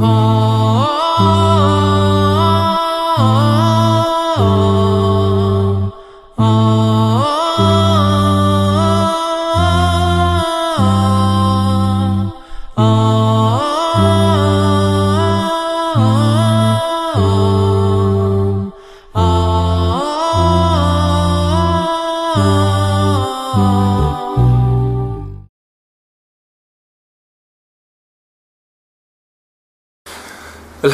Oh.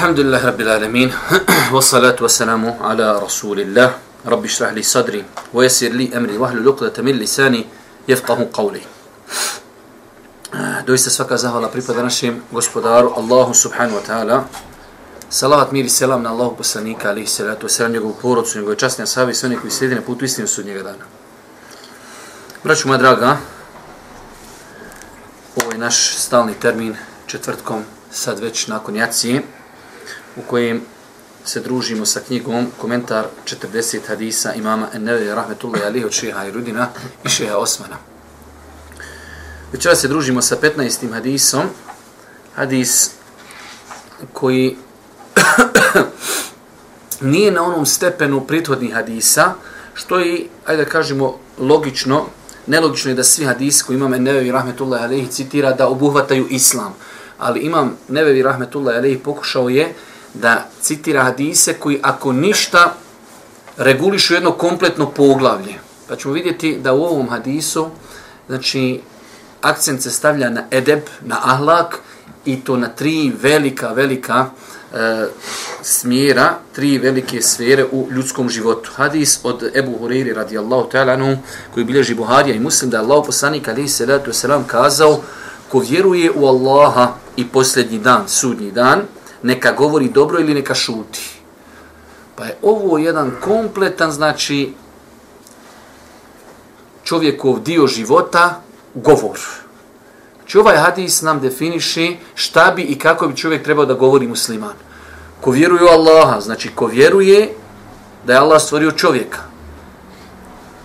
Alhamdulillah Rabbil Alamin. Wassalatu wassalamu ala Rasulillah. Rabbi shrah li sadri wa yasir li amri wa hlu min lisani yafqahu qawli. Do isti svaka zahvala pripada našem gospodaru Allahu Subhanu Wa Ta'ala. Salavat miri selam na Allahu Basanika alihi salatu wa salam njegovu porodcu njegovu častnja savi i sani koji sredine putu istinu su njega dana. Braću moja draga ovo je naš stalni termin četvrtkom sad već nakon jacije u kojem se družimo sa knjigom komentar 40 hadisa imama Enneveja rahmetullahi alihi od šeha Irudina i šeha Osmana. Večera se družimo sa 15. hadisom, hadis koji nije na onom stepenu prethodnih hadisa, što je, ajde da kažemo, logično, nelogično je da svi hadisi koji imam Enneveja rahmetullahi alihi citira da obuhvataju islam. Ali imam Nevevi rahmetullahi alihi pokušao je da citira hadise koji ako ništa regulišu jedno kompletno poglavlje. Pa ćemo vidjeti da u ovom hadisu znači akcent se stavlja na edeb, na ahlak i to na tri velika, velika e, smjera, tri velike sfere u ljudskom životu. Hadis od Ebu Huriri radijallahu ta'ala koji bilježi Buharija i muslim da je Allah poslanik alaihi salatu wasalam kazao ko vjeruje u Allaha i posljednji dan, sudnji dan, neka govori dobro ili neka šuti. Pa je ovo jedan kompletan, znači, čovjekov dio života, govor. Znači ovaj hadis nam definiše šta bi i kako bi čovjek trebao da govori musliman. Ko vjeruje u Allaha, znači ko vjeruje da je Allah stvorio čovjeka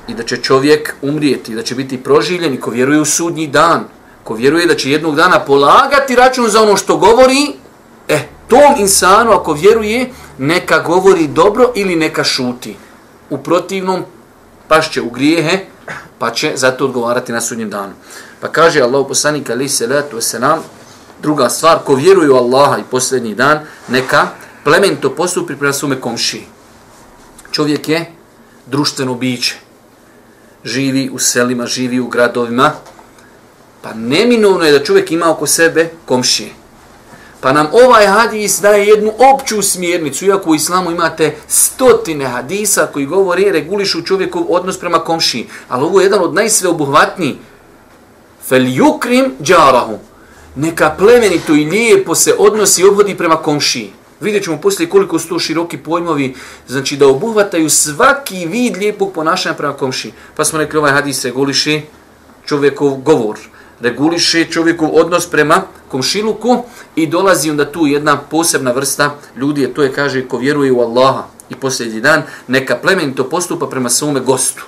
i da će čovjek umrijeti, da će biti proživljen i ko vjeruje u sudnji dan, ko vjeruje da će jednog dana polagati račun za ono što govori, eh, tom insanu ako vjeruje neka govori dobro ili neka šuti. U protivnom pašće u grijehe pa će zato odgovarati na sudnjem danu. Pa kaže Allah poslanik ali se letu wasalam, druga stvar, ko vjeruje u Allaha i posljednji dan, neka plemento postupi prema svome komši. Čovjek je društveno biće. Živi u selima, živi u gradovima. Pa neminovno je da čovjek ima oko sebe komšije. Pa nam ovaj hadis daje jednu opću smjernicu, iako u islamu imate stotine hadisa koji govori regulišu čovjekov odnos prema komši. Ali ovo je jedan od najsveobuhvatniji. Fel yukrim džarahu. Neka plemenito i lijepo se odnosi i obhodi prema komši. Vidjet ćemo poslije koliko su to široki pojmovi, znači da obuhvataju svaki vid lijepog ponašanja prema komši. Pa smo rekli ovaj hadis reguliši čovjekov govor reguliše čovjekov odnos prema komšiluku i dolazi onda tu jedna posebna vrsta ljudi, to je kaže ko vjeruje u Allaha i posljednji dan, neka plemenito postupa prema svome gostu.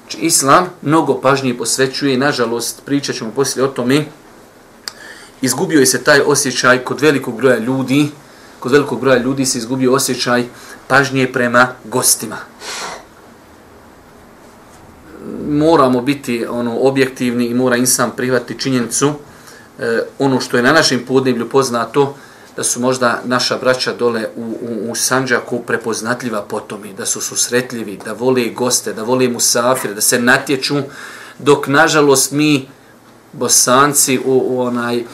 Znači, Islam mnogo pažnje posvećuje i nažalost pričat ćemo poslije o tome izgubio je se taj osjećaj kod velikog broja ljudi kod velikog broja ljudi se izgubio osjećaj pažnje prema gostima moramo biti ono objektivni i mora insan prihvatiti činjenicu e, ono što je na našem podneblju poznato da su možda naša braća dole u, u, u Sanđaku prepoznatljiva potomi, da su susretljivi, da vole goste, da vole musafire, da se natječu, dok nažalost mi bosanci u, u onaj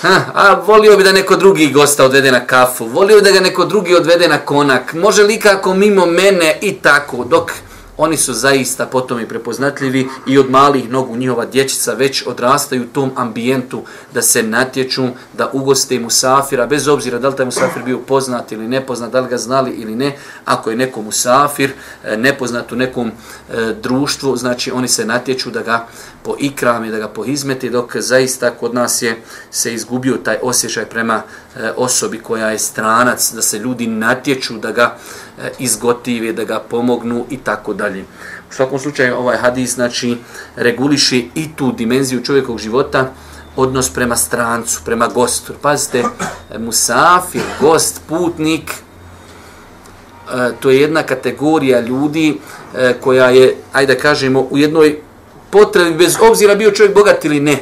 Ha, a volio bi da neko drugi gosta odvede na kafu, volio bi da ga neko drugi odvede na konak, može li kako mimo mene i tako, dok oni su zaista potom i prepoznatljivi i od malih nogu njihova dječica već odrastaju u tom ambijentu da se natječu, da ugoste musafira, bez obzira da li taj musafir bio poznat ili nepoznat, da li ga znali ili ne, ako je neko musafir e, nepoznat u nekom e, društvu, znači oni se natječu da ga po ikrami, da ga pohizmeti, dok zaista kod nas je se izgubio taj osjećaj prema e, osobi koja je stranac, da se ljudi natječu da ga e, izgotive, da ga pomognu i tako dalje. U svakom slučaju ovaj hadis znači reguliše i tu dimenziju čovjekovog života odnos prema strancu, prema gostu. Pazite, eh, musafir, gost, putnik, to je jedna kategorija ljudi koja je, ajde da kažemo, u jednoj potrebi, bez obzira bio čovjek bogat ili ne,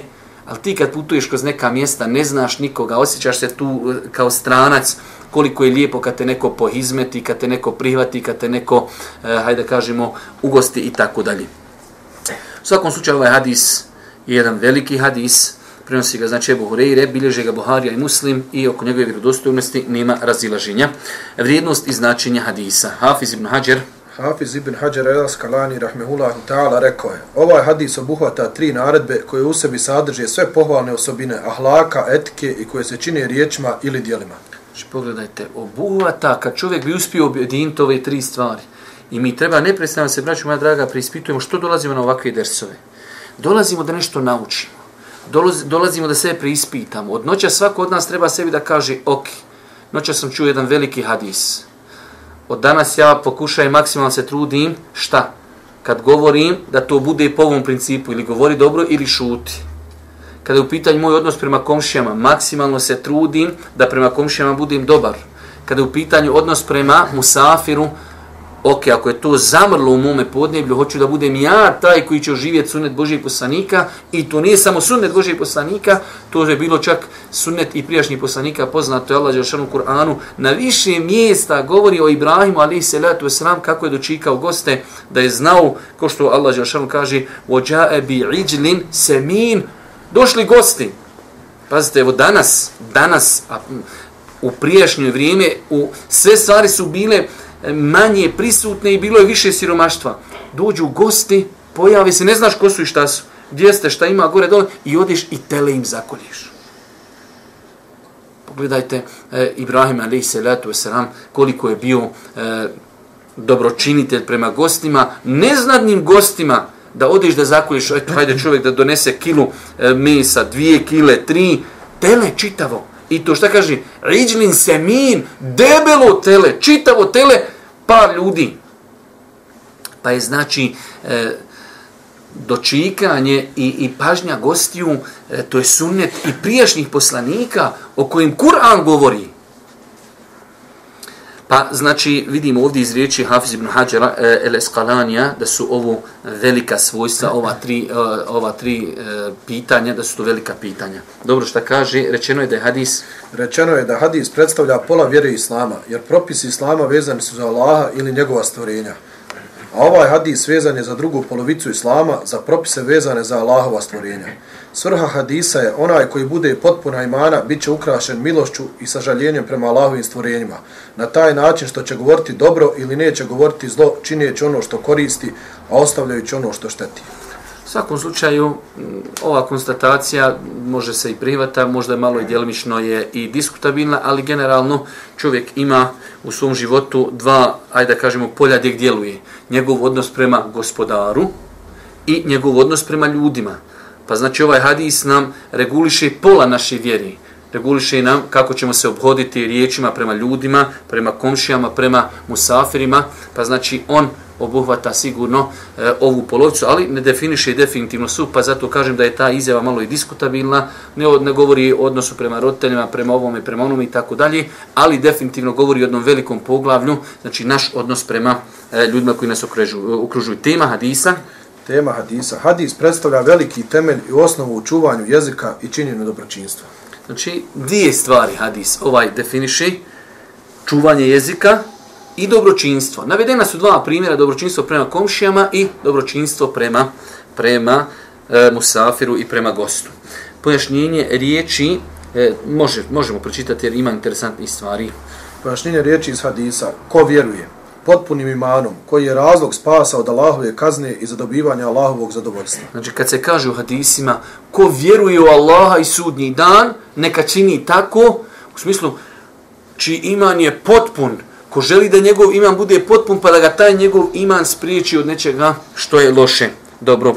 ali ti kad putuješ kroz neka mjesta, ne znaš nikoga, osjećaš se tu e, kao stranac, koliko je lijepo kad te neko pohizmeti, kad te neko prihvati, kad te neko, e, hajde da kažemo, ugosti i tako dalje. U svakom slučaju ovaj hadis je jedan veliki hadis, prenosi ga znači Ebu Hureyre, bilježe ga Buharija i Muslim i oko njegove vjerodostojnosti nema razilaženja. Vrijednost i značenje hadisa. Hafiz ibn Hajar, Hafiz ibn Hajar el Askalani rahmehullahu ta'ala rekao je Ovaj hadis obuhvata tri naredbe koje u sebi sadrže sve pohvalne osobine ahlaka, etike i koje se čine riječima ili dijelima. Znači pogledajte, obuhvata kad čovjek bi uspio objediniti ove tri stvari. I mi treba neprestano se, braću moja draga, preispitujemo što dolazimo na ovakve dersove. Dolazimo da nešto naučimo. Dolazimo da sebe preispitamo. Od noća svako od nas treba sebi da kaže, ok, noća sam čuo jedan veliki hadis. Od danas ja pokušajem maksimalno se trudim, šta? Kad govorim, da to bude po ovom principu, ili govori dobro, ili šuti. Kada je u pitanju moj odnos prema komšijama, maksimalno se trudim da prema komšijama budem dobar. Kada je u pitanju odnos prema musafiru, ok, ako je to zamrlo u mome podneblju, hoću da budem ja taj koji će oživjeti sunnet Božijeg poslanika i to nije samo sunnet Božijeg poslanika, to je bilo čak sunnet i prijašnjih poslanika, poznato je Allah Đelšanu Kur'anu, na više mjesta govori o Ibrahimu, ali se letu sram, kako je dočikao goste, da je znao, ko što Allah Đelšanu kaže, ođae bi iđlin semin, došli gosti. Pazite, evo danas, danas, a, u prijašnje vrijeme, u, sve stvari su bile, manje prisutne i bilo je više siromaštva. Dođu gosti, pojave se, ne znaš ko su i šta su, gdje ste, šta ima gore dole i odeš i tele im zakoljiš. Pogledajte e, Ibrahim alaih salatu wasalam koliko je bio e, dobročinitelj prema gostima, neznadnim gostima da odeš da zakoljiš, eto, hajde čovjek da donese kilu e, mesa, dvije kile, tri, tele čitavo. I to šta kaže? Riđlin semin, debelo tele, čitavo tele, par ljudi. Pa je znači e, dočikanje i, i pažnja gostiju, e, to je sunnet i prijašnjih poslanika o kojim Kur'an govori. Pa znači vidimo ovdje iz riječi Hafiz ibn Hađara e, eh, el Eskalanija da su ovo velika svojstva, ova tri, e, ova tri e, pitanja, da su to velika pitanja. Dobro što kaže, rečeno je da je hadis... Rečeno je da hadis predstavlja pola vjere Islama, jer propisi Islama vezani su za Allaha ili njegova stvorenja. A ovaj hadis vezan je za drugu polovicu Islama, za propise vezane za Allahova stvorenja. Svrha hadisa je onaj koji bude potpuna imana, bit će ukrašen milošću i sažaljenjem prema Allahovim stvorenjima. Na taj način što će govoriti dobro ili neće govoriti zlo, činijeći ono što koristi, a ostavljajući ono što šteti. U svakom slučaju, ova konstatacija može se i prihvata, možda malo i djelimično je i diskutabilna, ali generalno čovjek ima u svom životu dva, ajde da kažemo, polja gdje djeluje. Njegov odnos prema gospodaru i njegov odnos prema ljudima. Pa znači ovaj hadis nam reguliše pola naše vjeri. Reguliše nam kako ćemo se obhoditi riječima prema ljudima, prema komšijama, prema musafirima. Pa znači on obuhvata sigurno e, ovu polovicu, ali ne definiše definitivno su, pa zato kažem da je ta izjava malo i diskutabilna, ne, ne govori o odnosu prema roditeljima, prema ovome, prema onome i tako dalje, ali definitivno govori o jednom velikom poglavlju, znači naš odnos prema e, ljudima koji nas okružuju. okružuju. Tema hadisa, tema hadisa. Hadis predstavlja veliki temelj i osnovu u čuvanju jezika i činjenju dobročinstva. Znači, dvije stvari hadis ovaj definiši, čuvanje jezika i dobročinstvo. Navedena su dva primjera, dobročinstvo prema komšijama i dobročinstvo prema, prema e, musafiru i prema gostu. Pojašnjenje riječi, e, može, možemo pročitati jer ima interesantnih stvari. Pojašnjenje riječi iz hadisa, ko vjeruje? Potpunim imanom, koji je razlog spasa od Allahove kazne i zadobivanja Allahovog zadovoljstva. Znači, kad se kaže u hadisima, ko vjeruje u Allaha i sudnji dan, neka čini tako, u smislu, čiji iman je potpun, ko želi da njegov iman bude potpun, pa da ga taj njegov iman spriječi od nečega što je loše. Dobro.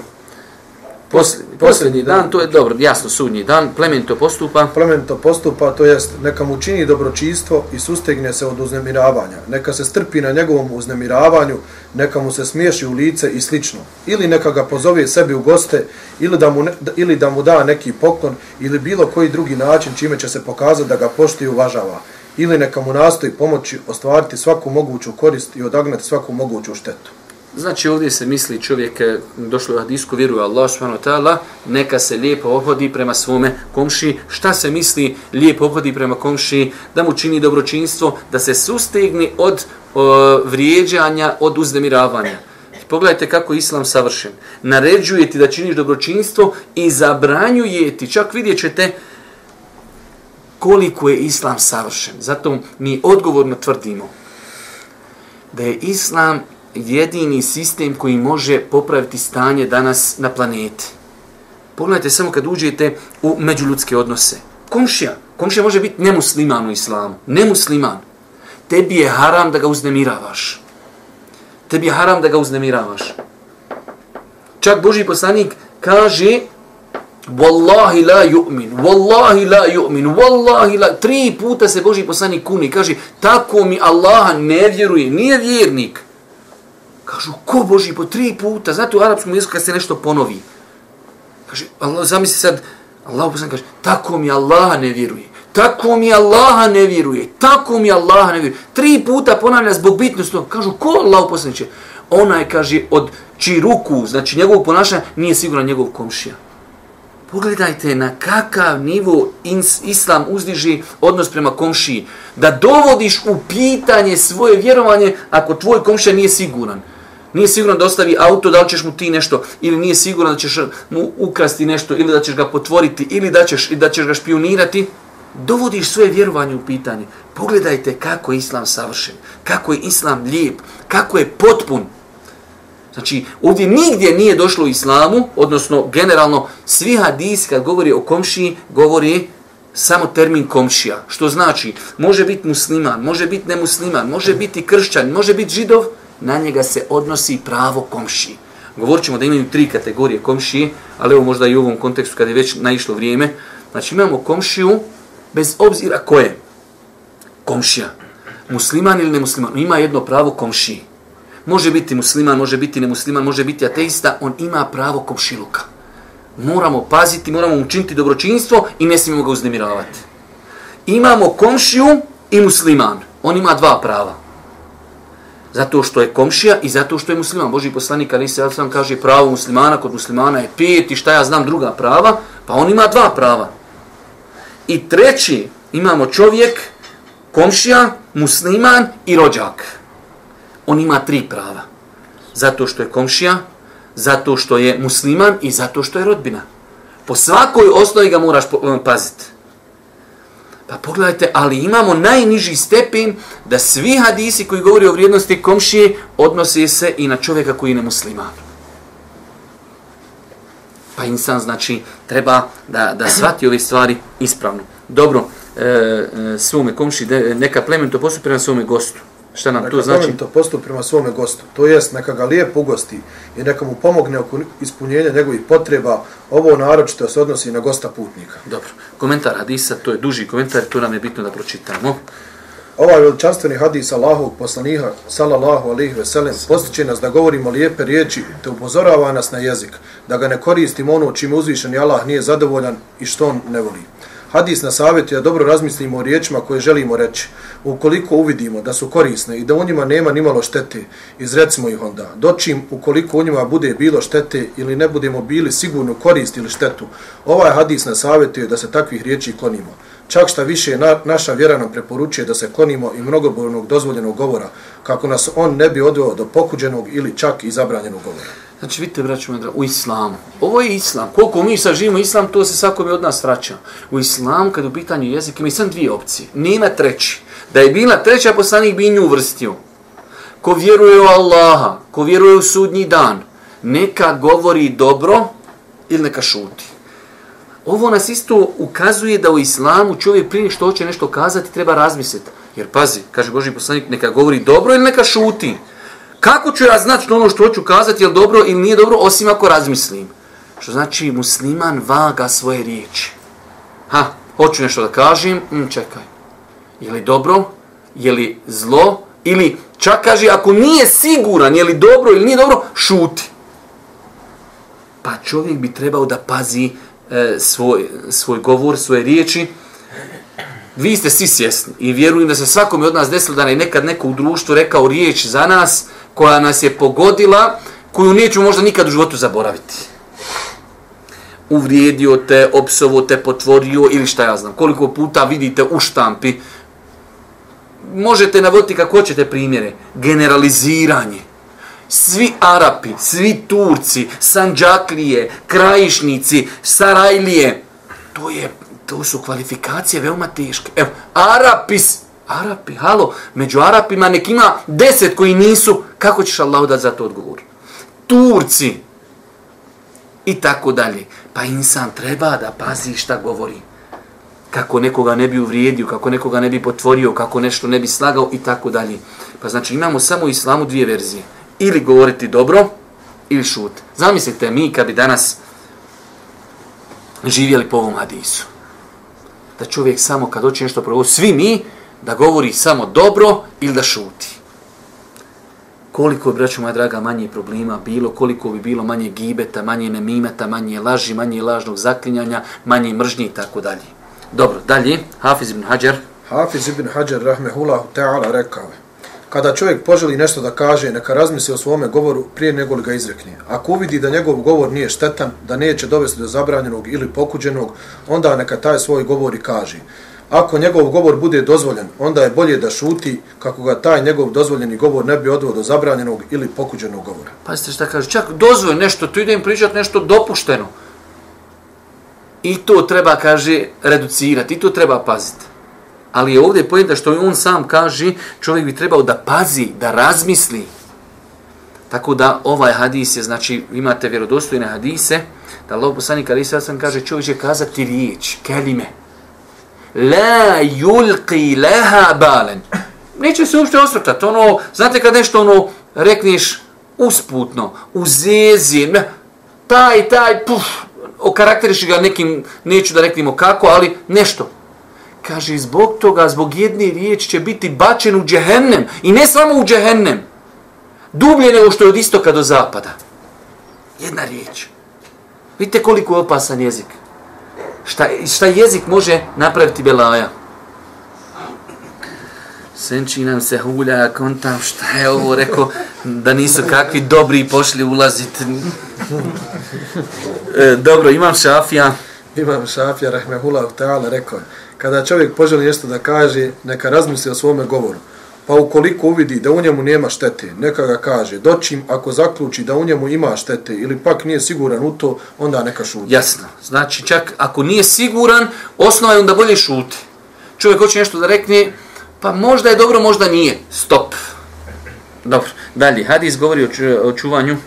Posljednji, posljednji dan, to je dobro, jasno, sudnji dan, plemenito postupa. Plemenito postupa, to jest, neka mu čini dobročinstvo i sustegne se od uznemiravanja. Neka se strpi na njegovom uznemiravanju, neka mu se smiješi u lice i slično. Ili neka ga pozove sebi u goste, ili da mu, ne, ili da mu da neki poklon, ili bilo koji drugi način čime će se pokazati da ga pošti i uvažava. Ili neka mu nastoji pomoći ostvariti svaku moguću korist i odagnati svaku moguću štetu. Znači ovdje se misli čovjek eh, došlo u hadisku, vjeruje Allah subhanahu ta'ala, neka se lijepo obhodi prema svome komši. Šta se misli lijepo obhodi prema komši? Da mu čini dobročinstvo, da se sustegni od o, vrijeđanja, od uzdemiravanja. Pogledajte kako je Islam savršen. Naređuje ti da činiš dobročinstvo i zabranjuje ti. Čak vidjet ćete koliko je Islam savršen. Zato mi odgovorno tvrdimo da je Islam jedini sistem koji može popraviti stanje danas na planeti. Pogledajte samo kad uđete u međuljudske odnose. Komšija. Komšija može biti nemusliman u islamu. Nemusliman. Tebi je haram da ga uznemiravaš. Tebi je haram da ga uznemiravaš. Čak Boži poslanik kaže Wallahi la yu'min, wallahi la yu'min, wallahi la... Tri puta se Boži poslanik kuni, kaže, tako mi Allaha ne vjeruje, nije vjernik. Kažu, ko Boži, po tri puta, znate u arapskom jeziku kad se nešto ponovi. Kaže, Allah, zamisli sad, Allah poslanik kaže, tako mi Allaha ne vjeruje, tako mi Allaha ne vjeruje, tako mi Allaha ne vjeruje. Tri puta ponavlja zbog bitnosti, kažu, ko Allah će Onaj, kaže, od čiji ruku, znači njegovog ponašanja, nije siguran njegov komšija. Pogledajte na kakav nivo islam uzdiži odnos prema komšiji. Da dovodiš u pitanje svoje vjerovanje ako tvoj komšija nije siguran. Nije siguran da ostavi auto, da li ćeš mu ti nešto, ili nije siguran da ćeš mu ukrasti nešto, ili da ćeš ga potvoriti, ili da ćeš, da ćeš ga špionirati. Dovodiš svoje vjerovanje u pitanje. Pogledajte kako je islam savršen, kako je islam lijep, kako je potpun. Znači, ovdje nigdje nije došlo u islamu, odnosno generalno svi hadisi kad govori o komšiji, govori samo termin komšija. Što znači, može biti musliman, može biti nemusliman, može biti kršćan, može biti židov, na njega se odnosi pravo komšiji. Govorit ćemo da imaju tri kategorije komšije, ali evo možda i u ovom kontekstu kada je već naišlo vrijeme. Znači imamo komšiju bez obzira ko je komšija. Musliman ili nemusliman, ima jedno pravo komšiji može biti musliman, može biti nemusliman, može biti ateista, on ima pravo komšiluka. Moramo paziti, moramo učiniti dobročinstvo i ne smijemo ga uznemiravati. Imamo komšiju i musliman. On ima dva prava. Zato što je komšija i zato što je musliman. Boži poslanik Ali se sam kaže pravo muslimana kod muslimana je pet i šta ja znam druga prava, pa on ima dva prava. I treći imamo čovjek, komšija, musliman i rođak on ima tri prava. Zato što je komšija, zato što je musliman i zato što je rodbina. Po svakoj osnovi ga moraš eh, paziti. Pa pogledajte, ali imamo najniži stepen da svi hadisi koji govori o vrijednosti komšije odnose se i na čovjeka koji je nemusliman. Pa insan znači treba da, da shvati ove stvari ispravno. Dobro, e, e, svome komši, neka plemen to postupi na svome gostu. Šta nam to znači? to postup prema svome gostu. To jest, neka ga lijepo ugosti i neka mu pomogne oko ispunjenja njegovih potreba. Ovo naročito se odnosi na gosta putnika. Dobro. Komentar hadisa, to je duži komentar, to nam je bitno da pročitamo. Ovaj veličanstveni hadis Allahovog poslaniha, sallallahu alihi veselim, postiče nas da govorimo lijepe riječi, te upozorava nas na jezik, da ga ne koristimo ono čime uzvišeni Allah nije zadovoljan i što on ne voli. Hadis na savjetu je da dobro razmislimo o riječima koje želimo reći. Ukoliko uvidimo da su korisne i da u njima nema ni malo štete, izrecimo ih onda. Dočim, ukoliko u njima bude bilo štete ili ne budemo bili sigurno korist ili štetu, ovaj hadis na savjetu je da se takvih riječi klonimo. Čak šta više, na, naša vjera nam preporučuje da se klonimo i mnogobornog dozvoljenog govora, kako nas on ne bi odveo do pokuđenog ili čak i zabranjenog govora. Znači, vidite, braću Medra, u islamu. Ovo je islam. Koliko mi sad živimo islam, to se svakome od nas vraća. U islamu, kad u pitanju jezika, mi sam dvije opcije. Nema treći. Da je bila treća, poslanik bi nju uvrstio. Ko vjeruje u Allaha, ko vjeruje u sudnji dan, neka govori dobro ili neka šuti. Ovo nas isto ukazuje da u islamu čovjek prije što hoće nešto kazati treba razmisliti. Jer pazi, kaže Boži poslanik, neka govori dobro ili neka šuti. Kako ću ja znati ono što hoću kazati, je dobro ili nije dobro, osim ako razmislim. Što znači musliman vaga svoje riječi. Ha, hoću nešto da kažem, mm, čekaj. Je li dobro? Je li zlo? Ili čak kaže, ako nije siguran, je li dobro ili nije dobro, šuti. Pa čovjek bi trebao da pazi e, svoj, svoj govor, svoje riječi. Vi ste svi svjesni i vjerujem da se svakome od nas desilo da je nekad neko u društvu rekao riječ za nas koja nas je pogodila, koju neću možda nikad u životu zaboraviti. Uvrijedio te, opsovo te, potvorio ili šta ja znam. Koliko puta vidite u štampi, možete navoditi kako hoćete primjere. Generaliziranje. Svi Arapi, svi Turci, Sanđaklije, Krajišnici, Sarajlije, to, je, to su kvalifikacije veoma teške. Evo, Arapis, Arapi, halo, među Arapima nek ima deset koji nisu, kako ćeš Allah da za to odgovor? Turci, i tako dalje. Pa insan treba da pazi šta govori kako nekoga ne bi uvrijedio, kako nekoga ne bi potvorio, kako nešto ne bi slagao i tako dalje. Pa znači imamo samo u islamu dvije verzije. Ili govoriti dobro, ili šut. Zamislite mi kad bi danas živjeli po ovom hadisu. Da čovjek samo kad hoće nešto provo, svi mi, da govori samo dobro ili da šuti. Koliko bi, braću moja draga, manje problema bilo, koliko bi bilo manje gibeta, manje nemimeta, manje laži, manje lažnog zaklinjanja, manje mržnje i tako dalje. Dobro, dalje, Hafiz ibn Hajar. Hafiz ibn Hajar, rahmehullahu ta'ala, rekao je. Kada čovjek poželi nešto da kaže, neka razmisli o svome govoru prije nego li ga izrekne. Ako uvidi da njegov govor nije štetan, da neće dovesti do zabranjenog ili pokuđenog, onda neka taj svoj govor i kaže. Ako njegov govor bude dozvoljen, onda je bolje da šuti kako ga taj njegov dozvoljeni govor ne bi odveo do zabranjenog ili pokuđenog govora. Pazite šta kaže, čak dozvoljen nešto, tu idem pričati nešto dopušteno. I to treba, kaže, reducirati, i to treba paziti. Ali je ovdje pojenta što on sam kaže, čovjek bi trebao da pazi, da razmisli. Tako da ovaj hadis je, znači, imate vjerodostojne hadise, da Allah poslani kada isa sam kaže, čovjek će kazati riječ, kelime. La yulqi laha balen. Neće se uopšte osvrtati. Ono, znate kad nešto ono rekneš usputno, u zezi, taj, taj, puf, okarakteriši ga nekim, neću da reknemo kako, ali nešto. Kaže, zbog toga, zbog jedne riječi će biti bačen u džehennem. I ne samo u džehennem. Dublje nego što je od istoka do zapada. Jedna riječ. Vidite koliko je opasan jezik. Šta, šta jezik može napraviti belaja? Senči nam se hulja, kontam, šta je ovo, rekao, da nisu kakvi dobri pošli ulaziti. E, dobro, imam šafija. Imam šafija, rahmehullah, ta'ala, rekao je, kada čovjek poželi nešto da kaže, neka razmisli o svome govoru. Pa ukoliko uvidi da u njemu nema štete, neka ga kaže, doćim ako zaključi da u njemu ima štete ili pak nije siguran u to, onda neka šuti. Jasno. Znači, čak ako nije siguran, osnova je onda bolje šuti. Čovjek hoće nešto da rekne, pa možda je dobro, možda nije. Stop. Dobro, dalje. Hadis govori o, o čuvanju.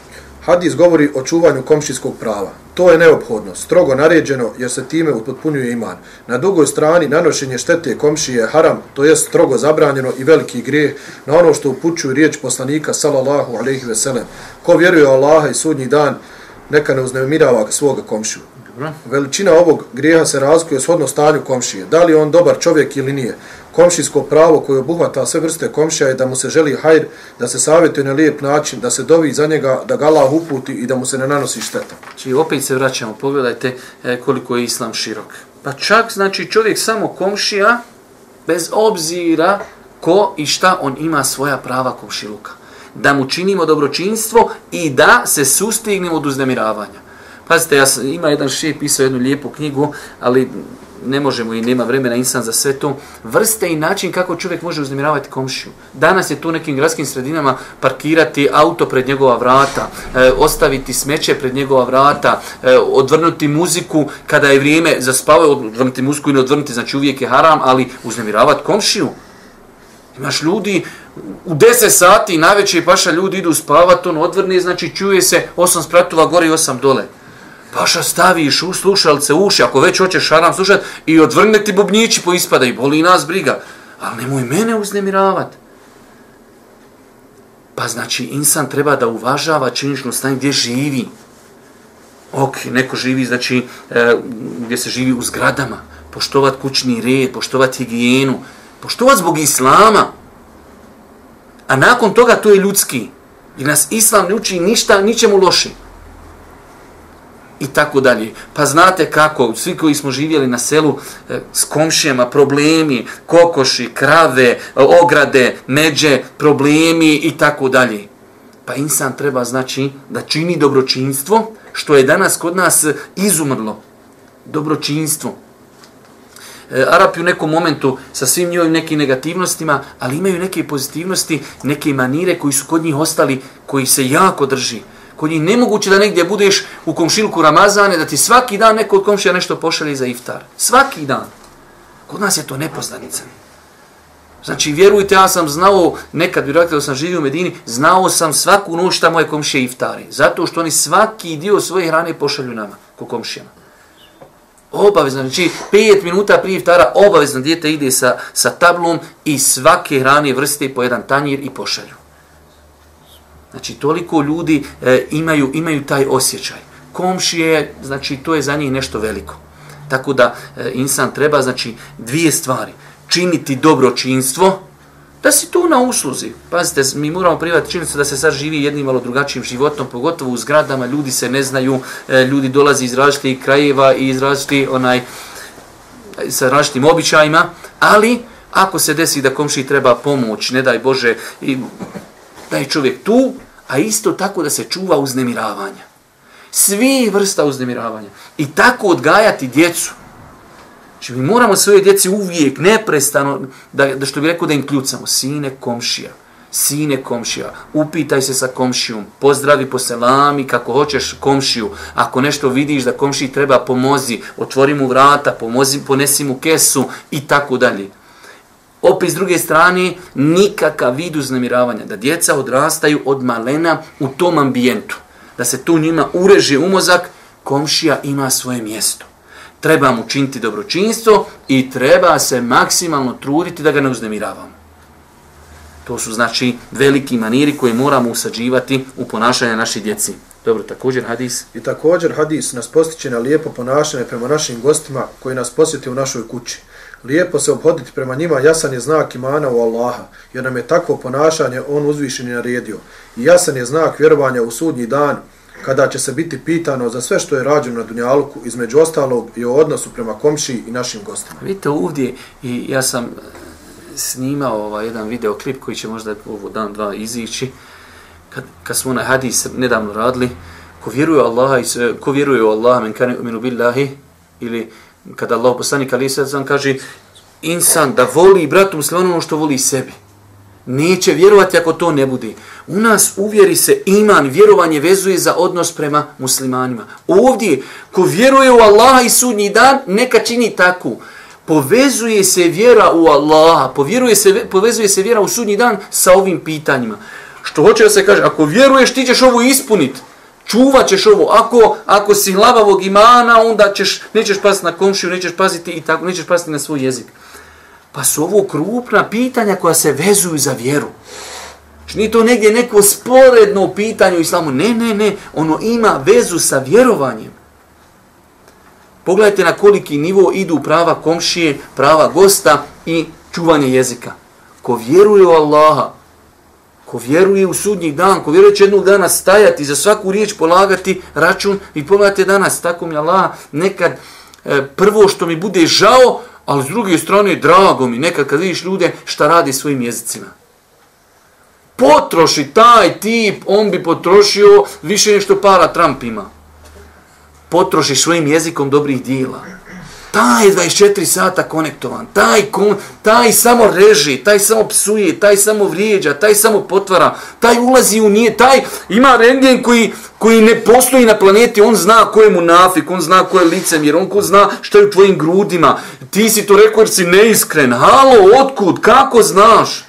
Hadis govori o čuvanju komšijskog prava. To je neophodno, strogo naređeno jer se time upotpunjuje iman. Na drugoj strani nanošenje štete komšije je haram, to je strogo zabranjeno i veliki grijeh na ono što upućuju riječ poslanika sallallahu alejhi ve sellem. Ko vjeruje u Allaha i sudnji dan, neka ne uznemirava svoga komšiju. Veličina ovog grijeha se razlikuje shodno stanju komšije. Da li on dobar čovjek ili nije? komšijsko pravo koje obuhvata sve vrste komšija je da mu se želi hajr, da se savjetuje na lijep način, da se dovi za njega, da ga Allah uputi i da mu se ne nanosi šteta. Znači, opet se vraćamo, pogledajte e, koliko je islam širok. Pa čak, znači, čovjek samo komšija, bez obzira ko i šta on ima svoja prava komšiluka. Da mu činimo dobročinstvo i da se sustignemo od uznemiravanja. Pazite, ja sam, ima jedan šije pisao jednu lijepu knjigu, ali ne možemo i nema vremena insan za sve to. Vrste i način kako čovjek može uznemiravati komšiju. Danas je tu nekim gradskim sredinama parkirati auto pred njegova vrata, e, ostaviti smeće pred njegova vrata, e, odvrnuti muziku kada je vrijeme za spavaju, odvrnuti muziku i ne odvrnuti, znači uvijek je haram, ali uznemiravati komšiju. Imaš ljudi, u 10 sati najveće paša ljudi idu spavati, on odvrne, znači čuje se 8 spratova gore i 8 dole. Paša staviš u slušalce uši, ako već hoćeš šaram slušati, i odvrne ti bubnjići po ispada i boli nas briga. Ali nemoj mene uznemiravati. Pa znači, insan treba da uvažava činično stanje gdje živi. Ok, neko živi, znači, e, gdje se živi u zgradama, poštovat kućni red, poštovat higijenu, poštovat zbog islama. A nakon toga to je ljudski. I nas islam ne uči ništa, ničemu loši. I tako dalje. Pa znate kako, svi koji smo živjeli na selu e, s komšijama, problemi, kokoši, krave, e, ograde, međe, problemi i tako dalje. Pa insan treba znači da čini dobročinstvo, što je danas kod nas izumrlo. Dobročinstvo. E, Arapi u nekom momentu sa svim njovim nekim negativnostima, ali imaju neke pozitivnosti, neke manire koji su kod njih ostali, koji se jako drži. Kod njih nemoguće da negdje budeš u komšilku Ramazane, da ti svaki dan neko od komšija nešto pošalje za iftar. Svaki dan. Kod nas je to nepoznanica. Znači, vjerujte, ja sam znao, nekad bi rekao da sam živio u Medini, znao sam svaku noć šta moje komšije iftari. Zato što oni svaki dio svoje hrane pošalju nama, ko komšijama. Obavezno, znači, pet minuta prije iftara, obavezno djete ide sa, sa tablom i svake hrane vrste po jedan tanjir i pošalju. Znači, toliko ljudi e, imaju, imaju taj osjećaj. Komšije, znači, to je za njih nešto veliko. Tako da, e, insan treba, znači, dvije stvari činiti dobročinstvo, da si tu na usluzi. Pazite, mi moramo privati činiti da se sad živi jednim malo drugačijim životom, pogotovo u zgradama, ljudi se ne znaju, e, ljudi dolazi iz različitih krajeva i iz različitih onaj, sa različitim običajima, ali ako se desi da komši treba pomoć, ne daj Bože, i da je čovjek tu, a isto tako da se čuva uznemiravanja. Svi vrsta uznemiravanja. I tako odgajati djecu. Znači mi moramo svoje djeci uvijek, neprestano, da, da što bi rekao da im kljucamo, sine komšija, sine komšija, upitaj se sa komšijom, pozdravi po selami kako hoćeš komšiju, ako nešto vidiš da komšiji treba pomozi, otvori mu vrata, pomozi, ponesi mu kesu i tako dalje. Opet s druge strane, nikakav vid uznemiravanja, da djeca odrastaju od malena u tom ambijentu, da se tu njima ureže umozak, komšija ima svoje mjesto treba mu činiti dobročinstvo i treba se maksimalno truditi da ga ne uznemiravamo. To su znači veliki maniri koje moramo usađivati u ponašanje naših djeci. Dobro, također hadis. I također hadis nas postiče na lijepo ponašanje prema našim gostima koji nas posjeti u našoj kući. Lijepo se obhoditi prema njima jasan je znak imana u Allaha, jer nam je takvo ponašanje on uzvišen i naredio. I jasan je znak vjerovanja u sudnji dan, kada će se biti pitano za sve što je rađeno na Dunjaluku, između ostalog i o odnosu prema komši i našim gostima. Vidite ovdje, i ja sam e, snimao ovaj jedan videoklip koji će možda ovo dan, dva izići, kad, kad smo na hadis nedavno radili, ko vjeruje Allaha i ko vjeruje u Allaha men kane uminu billahi, ili kada Allah poslanik ali sad kaže insan da voli bratu muslimanu ono što voli sebi neće vjerovati ako to ne bude. U nas uvjeri se iman, vjerovanje vezuje za odnos prema muslimanima. Ovdje, ko vjeruje u Allaha i sudnji dan, neka čini tako. Povezuje se vjera u Allaha, povjeruje se, povezuje se vjera u sudnji dan sa ovim pitanjima. Što hoće da se kaže, ako vjeruješ, ti ćeš ovo ispuniti. Čuvat ćeš ovo. Ako, ako si hlavavog imana, onda ćeš, nećeš paziti na komšiju, nećeš paziti i tako, nećeš paziti na svoj jezik. Pa su ovo krupna pitanja koja se vezuju za vjeru. Znači nije to negdje neko sporedno pitanje u islamu. Ne, ne, ne. Ono ima vezu sa vjerovanjem. Pogledajte na koliki nivo idu prava komšije, prava gosta i čuvanje jezika. Ko vjeruje u Allaha, ko vjeruje u sudnji dan, ko vjeruje će jednog dana stajati, za svaku riječ polagati račun, i pogledajte danas, tako mi Allah, nekad e, prvo što mi bude žao, Ali s druge strane, drago mi, nekad kad vidiš ljude šta radi svojim jezicima. Potroši taj tip, on bi potrošio više nešto para Trump ima. Potroši svojim jezikom dobrih dijela. Taj 24 sata konektovan, taj, kon, taj samo reži, taj samo psuje, taj samo vrijeđa, taj samo potvara, taj ulazi u nije, taj ima rengen koji, koji ne postoji na planeti, on zna ko je mu nafik, on zna ko je licemjer, on ko zna što je u tvojim grudima. Ti si to rekao jer si neiskren. Halo, otkud, kako znaš?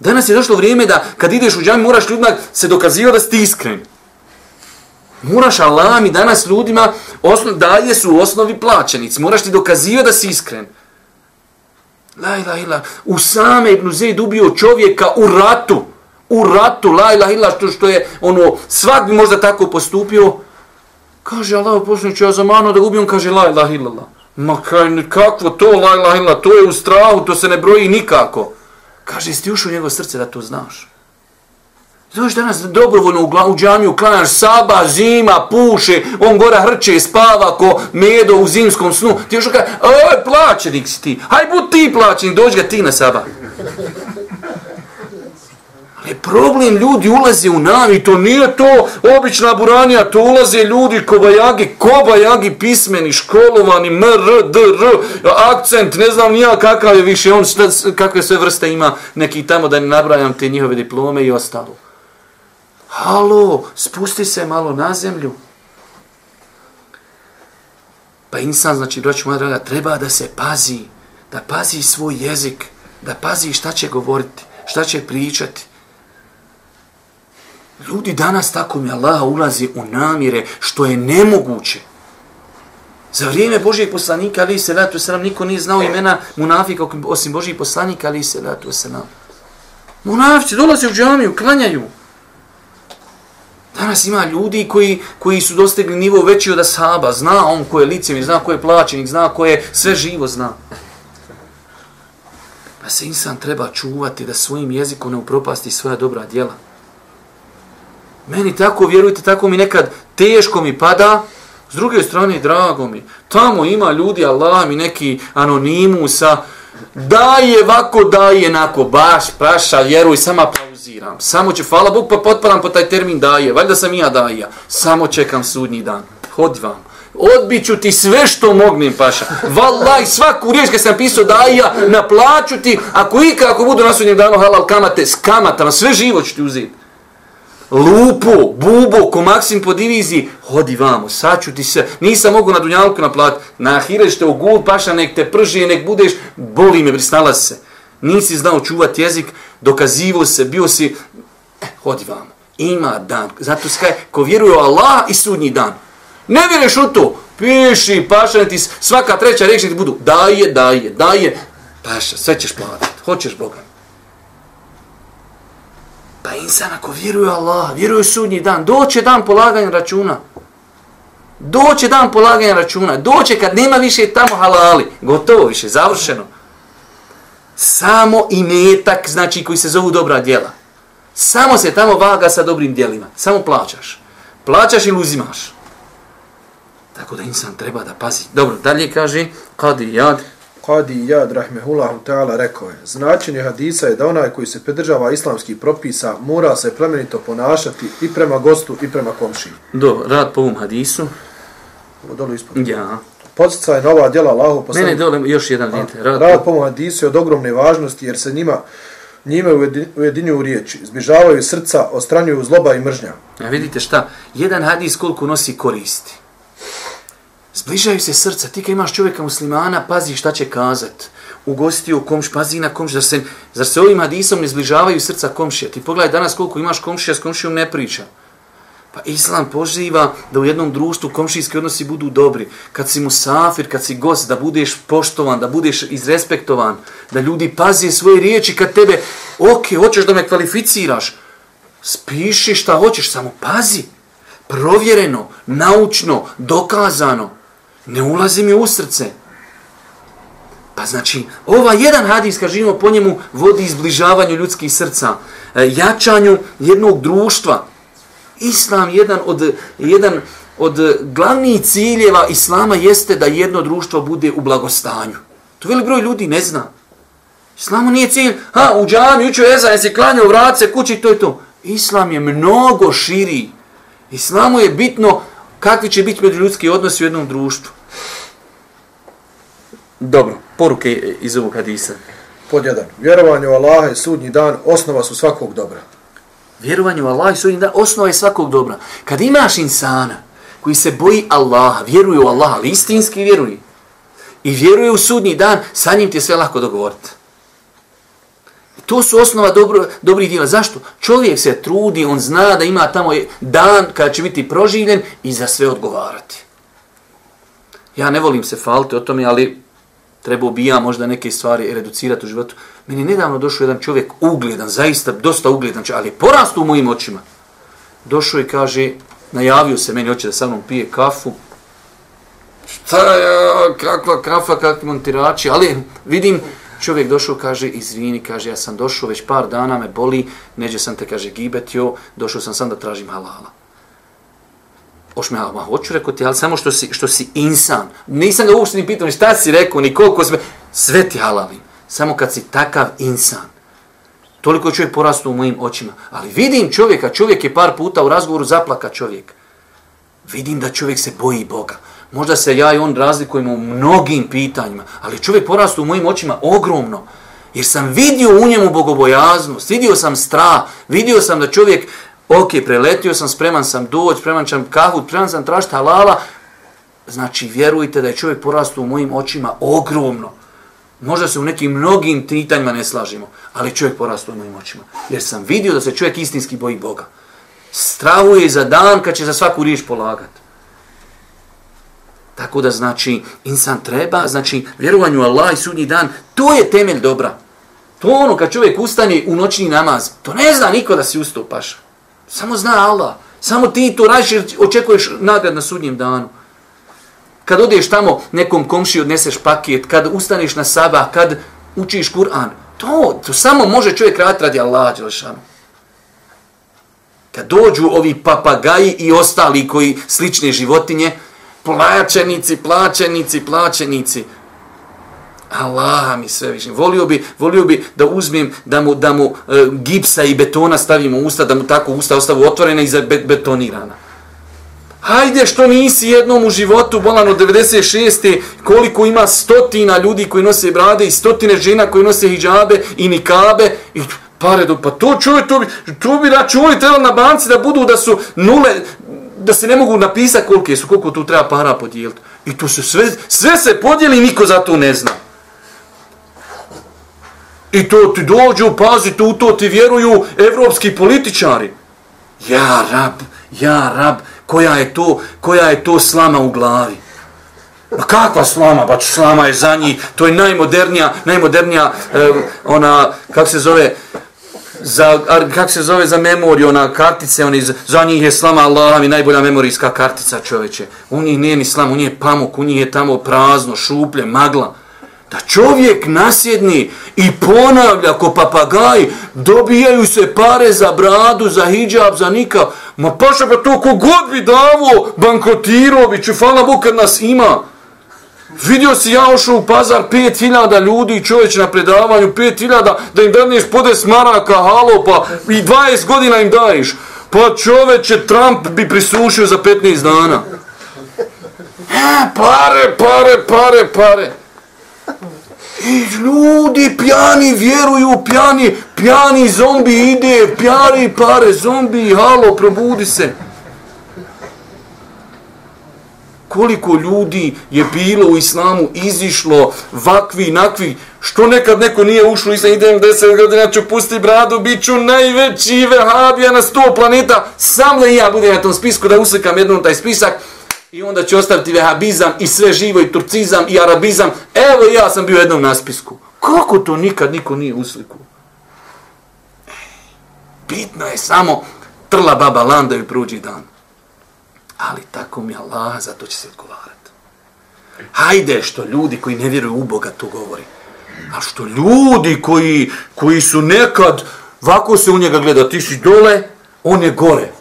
Danas je došlo vrijeme da kad ideš u džami moraš ljudima se dokazivati da si iskren. Moraš Allah mi danas ljudima osnov, dalje su u osnovi plaćenici. Moraš ti dokazivati da si iskren. La ilaha illa. U same Ibn Zaid ubio čovjeka u ratu. U ratu. La ilaha illa što, što je ono, svak bi možda tako postupio. Kaže Allah poslaniče, ja zamano da ubijem, kaže la ilaha illallah. Ma kaj, kakvo to la ilaha illallah, to je u strahu, to se ne broji nikako. Kaže, jesi ti ušao u njegovo srce da to znaš? Znaš danas dobrovoljno u, u džamiju klanjaš saba, zima, puše, on gora hrče, spava ko medo u zimskom snu. Ti još kaže, oj, plaćenik si ti, haj bud ti plaćenik, dođi ga ti na saba. Ali problem, ljudi ulaze u navi, to nije to obična buranija, to ulaze ljudi kobajagi, kobajagi pismeni, školovani, mr, dr, r, akcent, ne znam nija kakav je više, on šta, kakve sve vrste ima, neki tamo da ne nabrajam te njihove diplome i ostalo. Halo, spusti se malo na zemlju. Pa insan, znači, braću moja draga, treba da se pazi, da pazi svoj jezik, da pazi šta će govoriti, šta će pričati. Ljudi danas tako mi Allah ulazi u namire što je nemoguće. Za vrijeme Božijeg poslanika, ali se ratu sram, niko nije znao imena munafika osim Božijeg poslanika, ali se vratu se nam. Munafici dolaze u džamiju, klanjaju. Danas ima ljudi koji, koji su dostigli nivo veći od ashaba. Zna on ko je licem, zna ko je plaćenik, zna ko je sve živo zna. Pa se insan treba čuvati da svojim jezikom ne upropasti svoja dobra djela. Meni tako, vjerujte, tako mi nekad teško mi pada, s druge strane, drago mi, tamo ima ljudi, Allah mi neki anonimusa, daje vako, daje nako, baš, paša, vjeruj, sama aplauziram. Samo će, hvala Bog, pa potpadam po taj termin daje, valjda sam i ja daje, samo čekam sudnji dan, hodi vam. Odbiću ti sve što mognem, paša. Valaj, svaku riječ kad sam pisao daja, naplaću ti, ako ikako ako budu na sudnjem danu halal kamate, s kamatama, sve živo ću ti uzeti lupu, bubo, ko maksim po diviziji, hodi vamo, saću ti se, nisam mogu na dunjalku naplat, na ahireš te u gul, paša, nek te prži, nek budeš, boli me, pristala se. Nisi znao čuvati jezik, dokazivo se, bio si, eh, hodi vamo. Ima dan, zato skaj, ko vjeruje u Allah i sudnji dan. Ne vjeruješ u to, piši, paša, ti svaka treća reč ti budu, daje, daje, daje, paša, sve ćeš platiti, hoćeš Boga. Pa insan ako vjeruje Allah, vjeruje sudnji dan, doće dan polaganja računa. Doće dan polaganja računa. Doće kad nema više tamo halali. Gotovo više, završeno. Samo imetak, znači koji se zovu dobra djela. Samo se tamo vaga sa dobrim djelima. Samo plaćaš. Plaćaš ili uzimaš. Tako da insan treba da pazi. Dobro, dalje kaže, kad i jad, Qadi Jad Rahmehullahu ta'ala rekao je, značenje hadisa je da onaj koji se pridržava islamskih propisa mora se plemenito ponašati i prema gostu i prema komšiji. Do, rad po ovom hadisu. Ovo dole ispod. Ja. Podsjecaj nova djela Allahu. Ne, ne, dole još jedan vidite. Rad, rad po ovom hadisu je od ogromne važnosti jer se njima njime ujedinjuju riječi, zbližavaju srca, ostranjuju zloba i mržnja. A vidite šta, jedan hadis koliko nosi koristi. Zbližaju se srca. Ti kad imaš čovjeka muslimana, pazi šta će kazat. Ugostio komš, pazi na komš. Zar se, zar se ovim hadisom ne zbližavaju srca komšija? Ti pogledaj danas koliko imaš komšija, s komšijom ne priča. Pa Islam poziva da u jednom društvu komšijski odnosi budu dobri. Kad si musafir, kad si gost, da budeš poštovan, da budeš izrespektovan, da ljudi paze svoje riječi kad tebe, ok, hoćeš da me kvalificiraš, spiši šta hoćeš, samo pazi. Provjereno, naučno, dokazano. Ne ulazi mi u srce. Pa znači, ova jedan hadis, kažemo po njemu, vodi izbližavanju ljudskih srca, e, jačanju jednog društva. Islam jedan od, jedan od glavnih ciljeva Islama jeste da jedno društvo bude u blagostanju. To velik broj ljudi ne zna. Islamu nije cilj, ha, u džami, uču eza, jesi klanjao, vrat se kući, to je to. Islam je mnogo širi. Islamu je bitno kakvi će biti među ljudski odnosi u jednom društvu. Dobro, poruke iz ovog hadisa. Pod jedan. Vjerovanje u Allaha i sudnji dan osnova su svakog dobra. Vjerovanje u Allaha i sudnji dan osnova je svakog dobra. Kad imaš insana koji se boji Allaha, vjeruje u Allaha, ali istinski vjeruje, i vjeruje u sudnji dan, sa njim ti je sve lako dogovoriti. To su osnova dobro, dobrih djela. Zašto? Čovjek se trudi, on zna da ima tamo dan kada će biti proživljen i za sve odgovarati. Ja ne volim se faliti o tome, ali treba bi ja možda neke stvari reducirati u životu. Meni je nedavno došao jedan čovjek ugledan, zaista dosta ugledan, ali porastu u mojim očima. Došao i kaže, najavio se meni, hoće da sa mnom pije kafu. Šta je, kakva kafa, kakvi montirači, ali vidim, čovjek došao, kaže, izvini, kaže, ja sam došao, već par dana me boli, neđe sam te, kaže, gibetio, došao sam sam da tražim halala. Ošme, ma hoću rekao ti, ali samo što si, što si insan. Nisam ga uopšte ni pitao, ni šta si rekao, ni koliko sme. sve ti halalim. Samo kad si takav insan. Toliko čovjek porastu u mojim očima. Ali vidim čovjeka, čovjek je par puta u razgovoru zaplaka čovjek. Vidim da čovjek se boji Boga. Možda se ja i on razlikujemo u mnogim pitanjima, ali čovjek porastu u mojim očima ogromno. Jer sam vidio u njemu bogobojaznost, vidio sam strah, vidio sam da čovjek, ok, preletio sam, spreman sam doć, spreman sam kahut, spreman sam tražiti halala. Znači, vjerujte da je čovjek porastao u mojim očima ogromno. Možda se u nekim mnogim pitanjima ne slažimo, ali čovjek porastao u mojim očima. Jer sam vidio da se čovjek istinski boji Boga. Stravuje za dan kad će za svaku riječ polagati. Tako da znači insan treba, znači vjerovanju Allah i sudnji dan, to je temelj dobra. To ono kad čovjek ustane u noćni namaz, to ne zna niko da si ustupaš. Samo zna Allah. Samo ti to radiš jer očekuješ nagrad na sudnjem danu. Kad odeš tamo nekom komši odneseš paket, kad ustaneš na sabah, kad učiš Kur'an, to, to samo može čovjek raditi radi Allah. Đelšanu. Kad dođu ovi papagaji i ostali koji slične životinje, plaćenici, plaćenici, plaćenici. Allaha mi sve više. Volio bi, volio bi da uzmem, da mu, da mu e, gipsa i betona stavimo u usta, da mu tako usta ostavu otvorena i betonirana. Hajde što nisi jednom u životu, bolan od 96. koliko ima stotina ljudi koji nose brade i stotine žena koji nose hijabe i nikabe i pare do, pa to čuje, to bi, to bi računi trebali na banci da budu da su nule, da se ne mogu napisati koliko su, koliko tu treba para podijeliti. I to se sve, sve se podijeli niko za to ne zna. I to ti dođu, pazi, tu to ti vjeruju evropski političari. Ja rab, ja rab, koja je to, koja je to slama u glavi? Ma kakva slama? Pa slama je za njih, to je najmodernija, najmodernija, eh, ona, kako se zove, za, kako se zove za memoriju, ona kartice, oni, za njih je slama Allah mi najbolja memorijska kartica čoveče. U njih nije ni slama, u njih je pamuk, u njih je tamo prazno, šuplje, magla. Da čovjek nasjedni i ponavlja ko papagaj, dobijaju se pare za bradu, za hijab, za nikav. Ma paša pa to kogod bi davo, bankotirao bi, čufala Bog kad nas ima. Vidio si ja ošao u pazar 5000 ljudi čovječ na predavanju, 5000 da im daneš podes maraka, halo, pa i 20 godina im daješ. Pa čoveče, Trump bi prisušio za 15 dana. E, pare, pare, pare, pare. I ljudi pjani vjeruju, pjani, pjani zombi ide, pjani pare, zombi, halo, probudi se. Koliko ljudi je bilo u islamu, izišlo, vakvi, nakvi, što nekad neko nije ušlo islam, idem deset godina, ću pusti bradu, bit ću najveći vehabija na sto planeta, sam li ja budem na tom spisku da uslikam jednom taj spisak? I onda će ostaviti vehabizam i sve živo i turcizam i arabizam, evo ja sam bio jednom na spisku. Kako to nikad niko nije usliku? Bitno je samo trla baba landa i pruđi dan. Ali tako mi Allah, zato će se odgovarati. Hajde što ljudi koji ne vjeruju u Boga to govori. A što ljudi koji, koji su nekad, vako se u njega gleda, ti si dole, on je gore.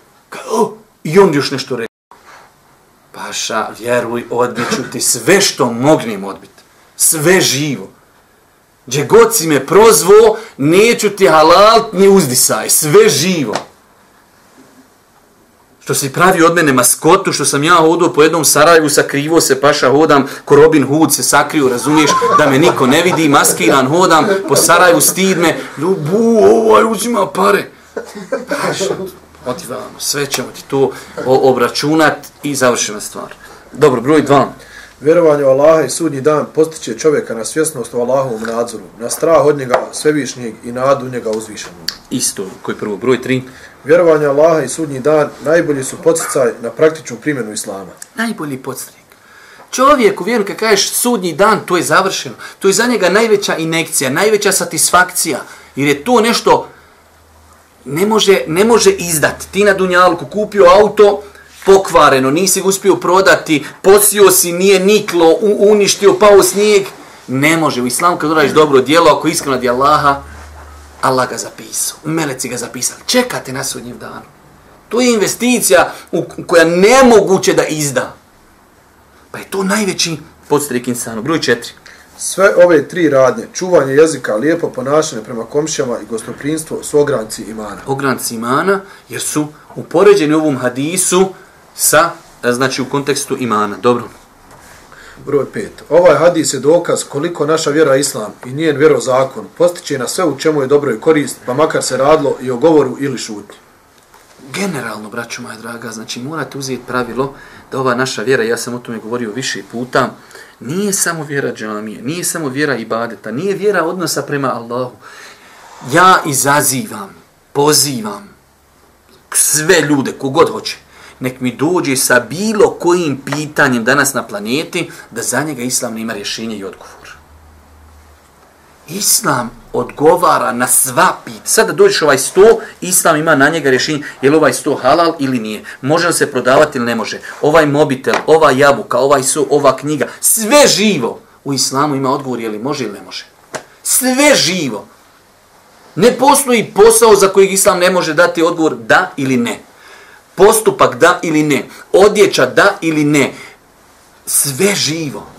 I on još nešto reći. Paša, vjeruj, odbiću ti sve što mognem odbiti. Sve živo. Gdje god si me prozvo, neću ti halal ni uzdisaj. Sve živo što si pravi od mene maskotu, što sam ja hodio po jednom Sarajevu, sakrivo se, paša, hodam, ko Robin Hood se sakriju, razumiješ, da me niko ne vidi, maskiran, hodam, po Sarajevu stid me, ljubu, ovaj uzima pare. Paša, otivamo, sve ćemo ti to obračunat i završena stvar. Dobro, broj dva. Vjerovanje u Allaha i sudnji dan postiće čovjeka na svjesnost u Allahovom nadzoru, na strah od njega svevišnjeg i nadu njega uzvišenog. Isto, koji prvo, broj tri vjerovanje Allaha i sudnji dan najbolji su podsjecaj na praktičnu primjenu Islama. Najbolji podsjetnik. Čovjek u vjeru kad kažeš sudnji dan, to je završeno. To je za njega najveća inekcija, najveća satisfakcija. Jer je to nešto ne može, ne može izdat. Ti na Dunjalku kupio auto, pokvareno, nisi ga uspio prodati, posio si, nije niklo, u, uništio, pao snijeg. Ne može. U islamu kad uradiš dobro djelo, ako iskreno di Allaha, Allah ga zapisao. Meleci ga zapisali. Čekate na sudnjem danu. To je investicija u, koja nemoguće da izda. Pa je to najveći podstrik insanu. Broj četiri. Sve ove tri radnje, čuvanje jezika, lijepo ponašanje prema komšijama i gostoprinstvo su ogranci imana. Ogranci imana, jer su upoređeni u ovom hadisu sa, znači u kontekstu imana. Dobro. Broj pet. Ovaj hadis je dokaz koliko naša vjera islam i njen vjerozakon postiče na sve u čemu je dobro i korist, pa makar se radilo i o govoru ili šutnji. Generalno, braćo moja draga, znači morate uzeti pravilo da ova naša vjera, ja sam o tome govorio više puta, nije samo vjera džamije, nije samo vjera ibadeta, nije vjera odnosa prema Allahu. Ja izazivam, pozivam sve ljude, kogod hoće, nek mi dođe sa bilo kojim pitanjem danas na planeti, da za njega Islam nema rješenje i odgovor. Islam odgovara na sva pit. Sada dođeš ovaj sto, Islam ima na njega rješenje, je li ovaj sto halal ili nije. Može li se prodavati ili ne može. Ovaj mobitel, ova jabuka, ovaj su, ova knjiga, sve živo u Islamu ima odgovor je li može ili ne može. Sve živo. Ne postoji posao za kojeg Islam ne može dati odgovor da ili ne. Postupak da ili ne. Odjeća da ili ne. Sve živo.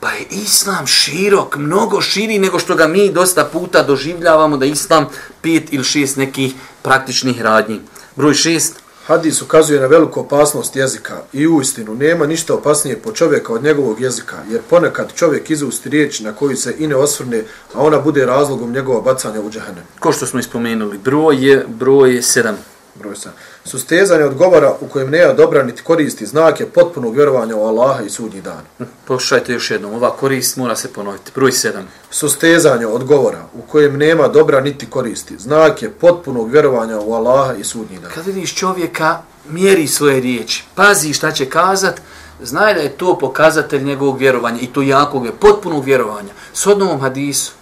Pa je islam širok, mnogo širi nego što ga mi dosta puta doživljavamo da islam pet ili šest nekih praktičnih radnji. Broj šest. Hadis ukazuje na veliku opasnost jezika i u istinu nema ništa opasnije po čovjeka od njegovog jezika, jer ponekad čovjek izusti riječ na koju se i ne osvrne, a ona bude razlogom njegova bacanja u džahane. Ko što smo ispomenuli, broj je, broj je sedam broj 7. Sustezanje od govora u kojem nema dobra niti koristi znak je potpunog vjerovanja u Allaha i sudnji dan. Hm, Pošajte još jednom, ova korist mora se ponoviti. Broj 7. Sustezanje od govora u kojem nema dobra niti koristi znak je potpunog vjerovanja u Allaha i sudnji dan. Kad vidiš čovjeka, mjeri svoje riječi, pazi šta će kazat, znaj da je to pokazatelj njegovog vjerovanja i to jakog je, potpunog vjerovanja. S odnovom hadisu,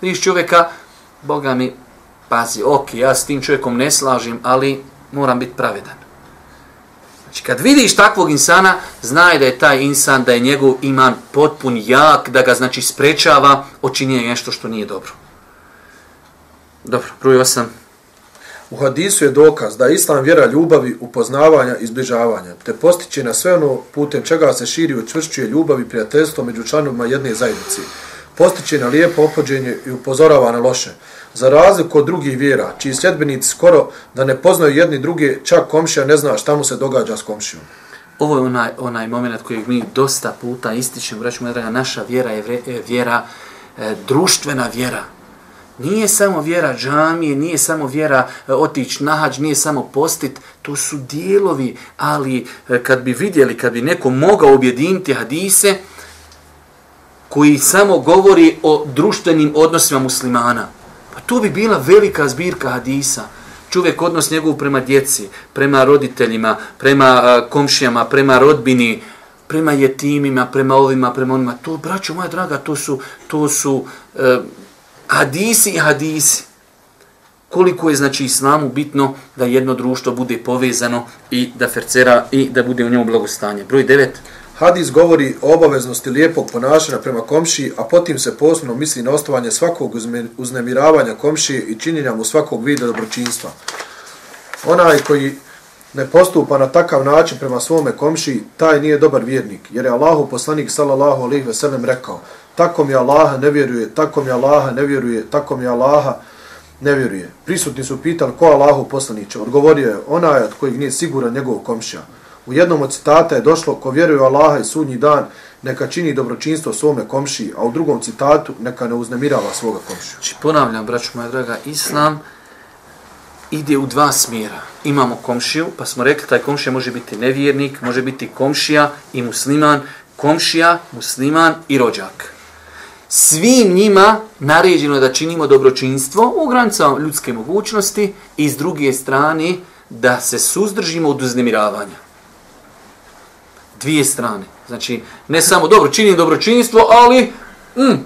vidiš čovjeka, Boga mi, pazi, ok, ja s tim čovjekom ne slažim, ali moram biti pravedan. Znači, kad vidiš takvog insana, znaj da je taj insan, da je njegov iman potpun jak, da ga, znači, sprečava očinjenje nešto što nije dobro. Dobro, broj 8. U hadisu je dokaz da islam vjera ljubavi, upoznavanja i zbližavanja, te postiće na sve ono putem čega se širi i učvršćuje ljubav i prijateljstvo među članovima jedne zajednice. Postiće na lijepo opođenje i upozorava na loše za razliku od drugih vjera, čiji sljedbenici skoro da ne poznaju jedni druge, čak komšija ne zna šta mu se događa s komšijom. Ovo je onaj, onaj moment koji mi dosta puta ističemo, braću moja draga, naša vjera je vre, e, vjera, e, društvena vjera. Nije samo vjera džamije, nije samo vjera e, otići na hađ, nije samo postit, to su dijelovi, ali e, kad bi vidjeli, kad bi neko mogao objediniti hadise, koji samo govori o društvenim odnosima muslimana, Pa to bi bila velika zbirka hadisa. Čovjek odnos njegov prema djeci, prema roditeljima, prema komšijama, prema rodbini, prema jetimima, prema ovima, prema onima. To, braćo moja draga, to su, to su eh, hadisi i hadisi. Koliko je, znači, islamu bitno da jedno društvo bude povezano i da fercera i da bude u njemu blagostanje. Broj 9. Hadis govori o obaveznosti lijepog ponašanja prema komšiji, a potim se posebno misli na ostavanje svakog uznemiravanja komšije i činjenja mu svakog vida dobročinstva. Onaj koji ne postupa na takav način prema svome komšiji, taj nije dobar vjernik, jer je Allahu poslanik sallallahu alejhi ve sellem rekao: "Tako mi Allaha ne vjeruje, tako mi Allaha ne vjeruje, tako mi Allaha ne vjeruje." Prisutni su pitali ko Allahu poslanice. Odgovorio je: "Onaj od kojeg nije siguran njegov komšija." U jednom od citata je došlo ko vjeruje u Allaha i sudnji dan, neka čini dobročinstvo svome komšiji, a u drugom citatu neka ne uznemirava svoga komšiju. Znači, ponavljam, braću moja draga, Islam ide u dva smjera. Imamo komšiju, pa smo rekli taj komšija može biti nevjernik, može biti komšija i musliman, komšija, musliman i rođak. Svim njima naređeno je da činimo dobročinstvo u granicama ljudske mogućnosti i s druge strane da se suzdržimo od uznemiravanja dvije strane. Znači, ne samo dobro, činim dobročinstvo, ali mm,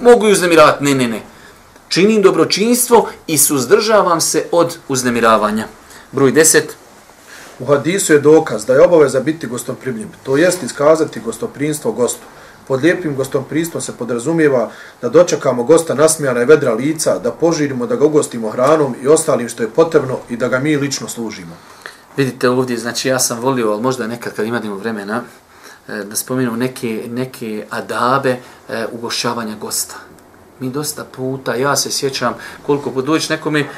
mogu i uznemiravati. Ne, ne, ne. Činim dobročinstvo i suzdržavam se od uznemiravanja. Broj 10. U hadisu je dokaz da je obaveza biti gostoprimljiv, to jest iskazati gostoprinstvo gostu. Pod lijepim gostoprinstvom se podrazumijeva da dočekamo gosta nasmijana i vedra lica, da požirimo da ga ugostimo hranom i ostalim što je potrebno i da ga mi lično služimo. Vidite ovdje, znači ja sam volio, ali možda nekad kad imamo vremena, e, da spomenu neke, neke adabe e, ugošavanja gosta. Mi dosta puta, ja se sjećam koliko put dođeš nekome,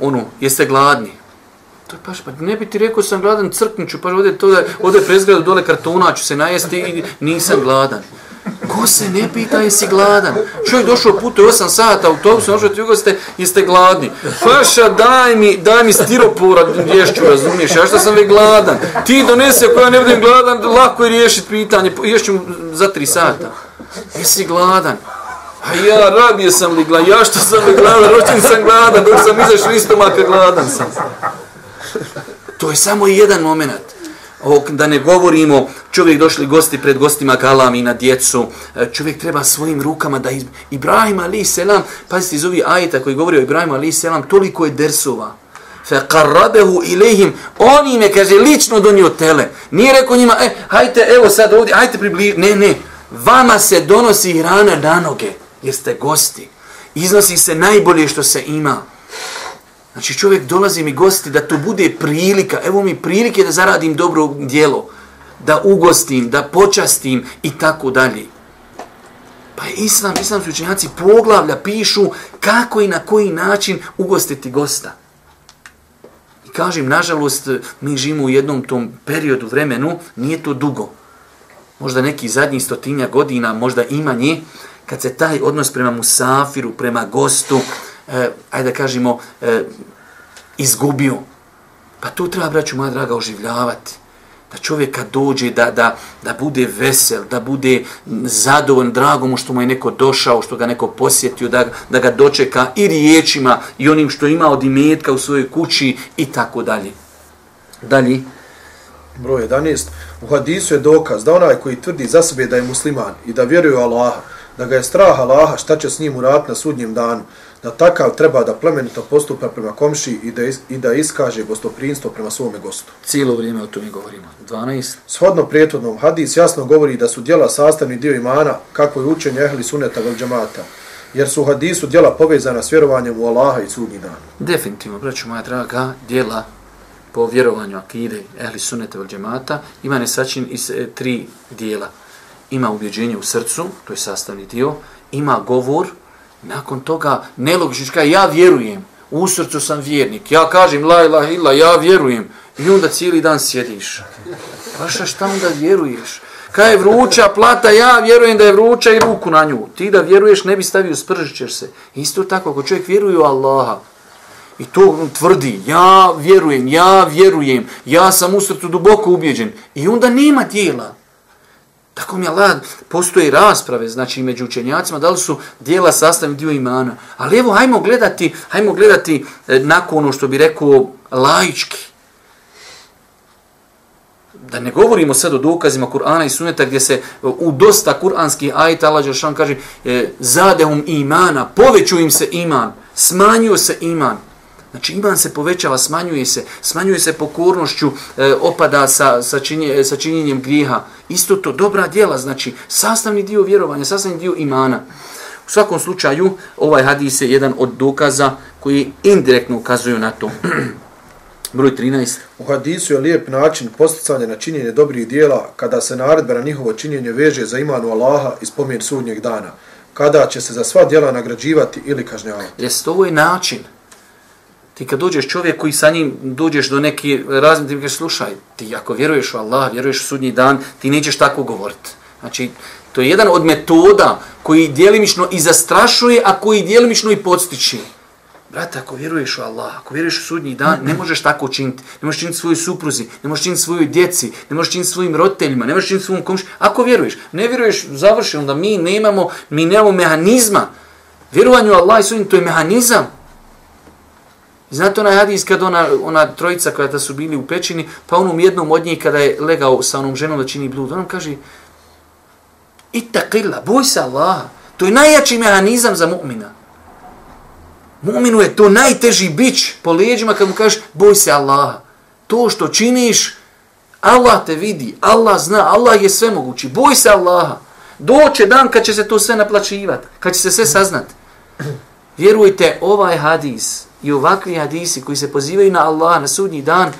ono, jeste gladni? To je paš, pa ne bi ti rekao sam gladan, crknuću, pa ovdje, to da, ovdje prezgradu dole kartona, ću se najesti i nisam gladan. Ko se ne pita jesi gladan? Čovjek došao putu 8 sata u autobusu, možete ti ugoste, jeste gladni. Paša, daj mi, daj mi stiropora ješću, razumiješ, ja što sam već gladan. Ti donese, ako ja ne budem gladan, lako je riješiti pitanje, ješću za 3 sata. Jesi gladan? A ja rabije sam li gladan, ja što sam li gladan, ročin sam gladan, dok sam izašao istomaka, gladan sam. To je samo jedan moment. O, da ne govorimo, čovjek došli gosti pred gostima galami na djecu, e, čovjek treba svojim rukama da iz... Ibrahim ali selam, pazite iz ovih ajeta koji govori o Ibrahim ali selam, toliko je dersova. Fe qarrabehu ilihim, on im je, kaže, lično donio tele. Nije rekao njima, e, hajte, evo sad ovdje, hajte približi. Ne, ne, vama se donosi hrana na noge, jer ste gosti. Iznosi se najbolje što se ima. Znači čovjek dolazi mi gosti da to bude prilika, evo mi prilike da zaradim dobro djelo, da ugostim, da počastim i tako dalje. Pa je islam, islamski učenjaci poglavlja pišu kako i na koji način ugostiti gosta. I kažem, nažalost, mi živimo u jednom tom periodu vremenu, nije to dugo. Možda neki zadnji stotinja godina, možda ima nje, kad se taj odnos prema musafiru, prema gostu, eh, ajde da kažemo, eh, izgubio. Pa tu treba, braću moja draga, oživljavati. Da čovjek kad dođe, da, da, da bude vesel, da bude zadovoljan, drago mu što mu je neko došao, što ga neko posjetio, da, da ga dočeka i riječima i onim što ima od imetka u svojoj kući i tako dalje. Dalje. Broj 11. U hadisu je dokaz da onaj koji tvrdi za sebe da je musliman i da vjeruje u Allaha, da ga je strah Allaha, šta će s njim urat na sudnjem danu, da takav treba da plemenito postupa prema komši i da, is, i da iskaže gostoprinstvo prema svome gostu. Cijelo vrijeme o tome govorimo. 12. Shodno prijetvodnom, hadis jasno govori da su djela sastavni dio imana, kako je učenje ehli suneta vel džemata, jer su hadisu djela povezana s vjerovanjem u Allaha i sudnji dan. Definitivno, braću moja draga, djela po vjerovanju akide ehli suneta vel džemata ima nesačin iz e, tri dijela. Ima ubjeđenje u srcu, to je sastavni dio, ima govor, Nakon toga nelogično ja vjerujem, u srcu sam vjernik, ja kažem la ilaha illa, ja vjerujem. I onda cijeli dan sjediš. Paša šta onda vjeruješ? Kaj je vruća plata, ja vjerujem da je vruća i ruku na nju. Ti da vjeruješ ne bi stavio, spržit ćeš se. Isto tako, ako čovjek vjeruje u Allaha, i to tvrdi, ja vjerujem, ja vjerujem, ja sam u srcu duboko ubjeđen. I onda nema dijela. Tako mi Allah, postoje rasprave, znači među učenjacima, da li su dijela sastavni dio imana. Ali evo, hajmo gledati, hajmo gledati e, nakon ono što bi rekao laički. Da ne govorimo sad o dokazima Kur'ana i Suneta gdje se e, u dosta kur'anskih ajta Allah Đeršan kaže e, zadehum imana, poveću im se iman, smanjio se iman. Znači iman se povećava, smanjuje se, smanjuje se pokornošću, e, opada sa, sa, činje, sa činjenjem grijeha. Isto to, dobra djela, znači sastavni dio vjerovanja, sastavni dio imana. U svakom slučaju, ovaj hadis je jedan od dokaza koji indirektno ukazuju na to. Broj 13. U hadisu je lijep način posticanja na činjenje dobrih dijela kada se naredba na njihovo činjenje veže za imanu Allaha i spomen sudnjeg dana. Kada će se za sva dijela nagrađivati ili kažnjavati. Jeste, ovo je način. Ti kad dođeš čovjek koji sa njim dođeš do neki razmi, ti mi kažeš, slušaj, ti ako vjeruješ u Allah, vjeruješ u sudnji dan, ti nećeš tako govoriti. Znači, to je jedan od metoda koji dijelimično i zastrašuje, a koji dijelimično i podstiče. Brate, ako vjeruješ u Allah, ako vjeruješ u sudnji dan, ne možeš tako činiti. Ne možeš činiti svojoj supruzi, ne možeš činiti svojoj djeci, ne možeš činiti svojim roditeljima, ne možeš činiti svom komši. Ako vjeruješ, ne vjeruješ, završi, onda mi nemamo, mi nemamo mehanizma. Vjerovanju u Allah i sudnji, to je mehanizam. Znate onaj hadis kad ona, ona trojica kada su bili u pećini, pa onom jednom od njih kada je legao sa onom ženom da čini blud, on kaže Itaqilla, boj se Allaha. To je najjači mehanizam za mu'mina. Mu'minu je to najteži bić po leđima kad mu kažeš boj se Allaha. To što činiš, Allah te vidi, Allah zna, Allah je sve mogući. Boj se Allaha. Doće dan kad će se to sve naplaćivati, kad će se sve saznati. Vjerujte, ovaj hadis i ovakvi hadisi koji se pozivaju na Allah na sudnji dan,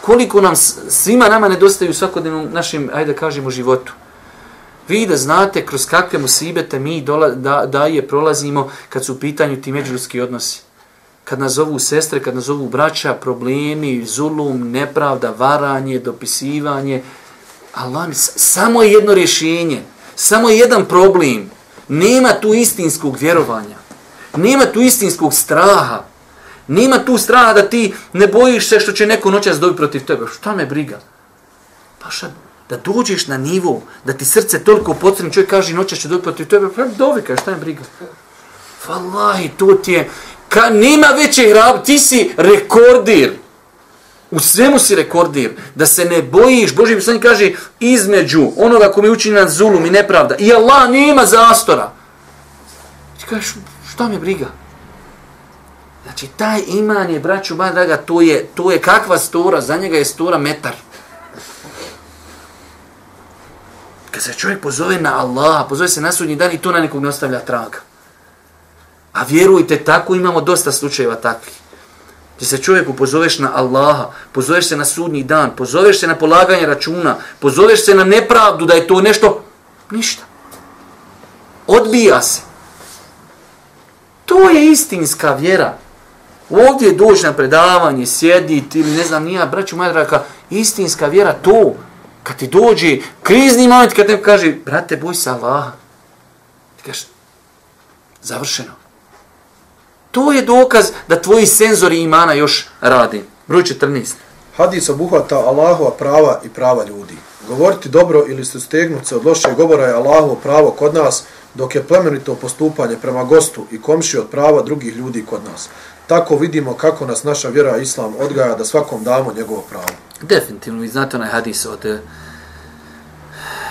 koliko nam svima nama nedostaju u svakodnevnom našem, ajde da kažemo, životu. Vi da znate kroz kakve musibete mi dola, da, da je prolazimo kad su u pitanju ti međuljudski odnosi. Kad nas zovu sestre, kad nas zovu braća, problemi, zulum, nepravda, varanje, dopisivanje. Allah, samo je jedno rješenje, samo je jedan problem. Nema tu istinskog vjerovanja. Nema tu istinskog straha. Nema tu straha da ti ne bojiš se što će neko noćas dobiti protiv tebe. Šta me briga? Pa šta, da dođeš na nivo, da ti srce toliko potrebno, čovjek kaže noćas će dobiti protiv tebe, pa dovi kaže, šta me briga? Valahi, to ti je, ka, nema veće hrab, ti si rekordir. U svemu si rekordir. Da se ne bojiš, Boži poslanik kaže, između onoga ko mi učini na zulum i nepravda. I Allah nema zastora. Ti kažeš, šta me briga? Znači, taj iman je, braću, ba, draga, to je, to je kakva stora, za njega je stora metar. Kad se čovjek pozove na Allaha, pozove se na sudnji dan i to na nekog ne ostavlja traga. A vjerujte, tako imamo dosta slučajeva takvih. Gdje se čovjeku pozoveš na Allaha, pozoveš se na sudnji dan, pozoveš se na polaganje računa, pozoveš se na nepravdu da je to nešto, ništa. Odbija se. To je istinska vjera. Ovdje doći na predavanje, sjediti ili ne znam nija, braću moja istinska vjera to, kad ti dođe krizni moment, kad neko kaže, brate, boj se Allah, ti kažeš, završeno. To je dokaz da tvoji senzori imana još radi. Broj 14. Hadis obuhvata Allahova prava i prava ljudi. Govoriti dobro ili se stegnuti se od lošeg govora je Allahovo pravo kod nas, dok je plemenito postupanje prema gostu i komši od prava drugih ljudi kod nas. Tako vidimo kako nas naša vjera Islam odgaja da svakom damo njegovo pravo. Definitivno, vi znate onaj hadis od eh,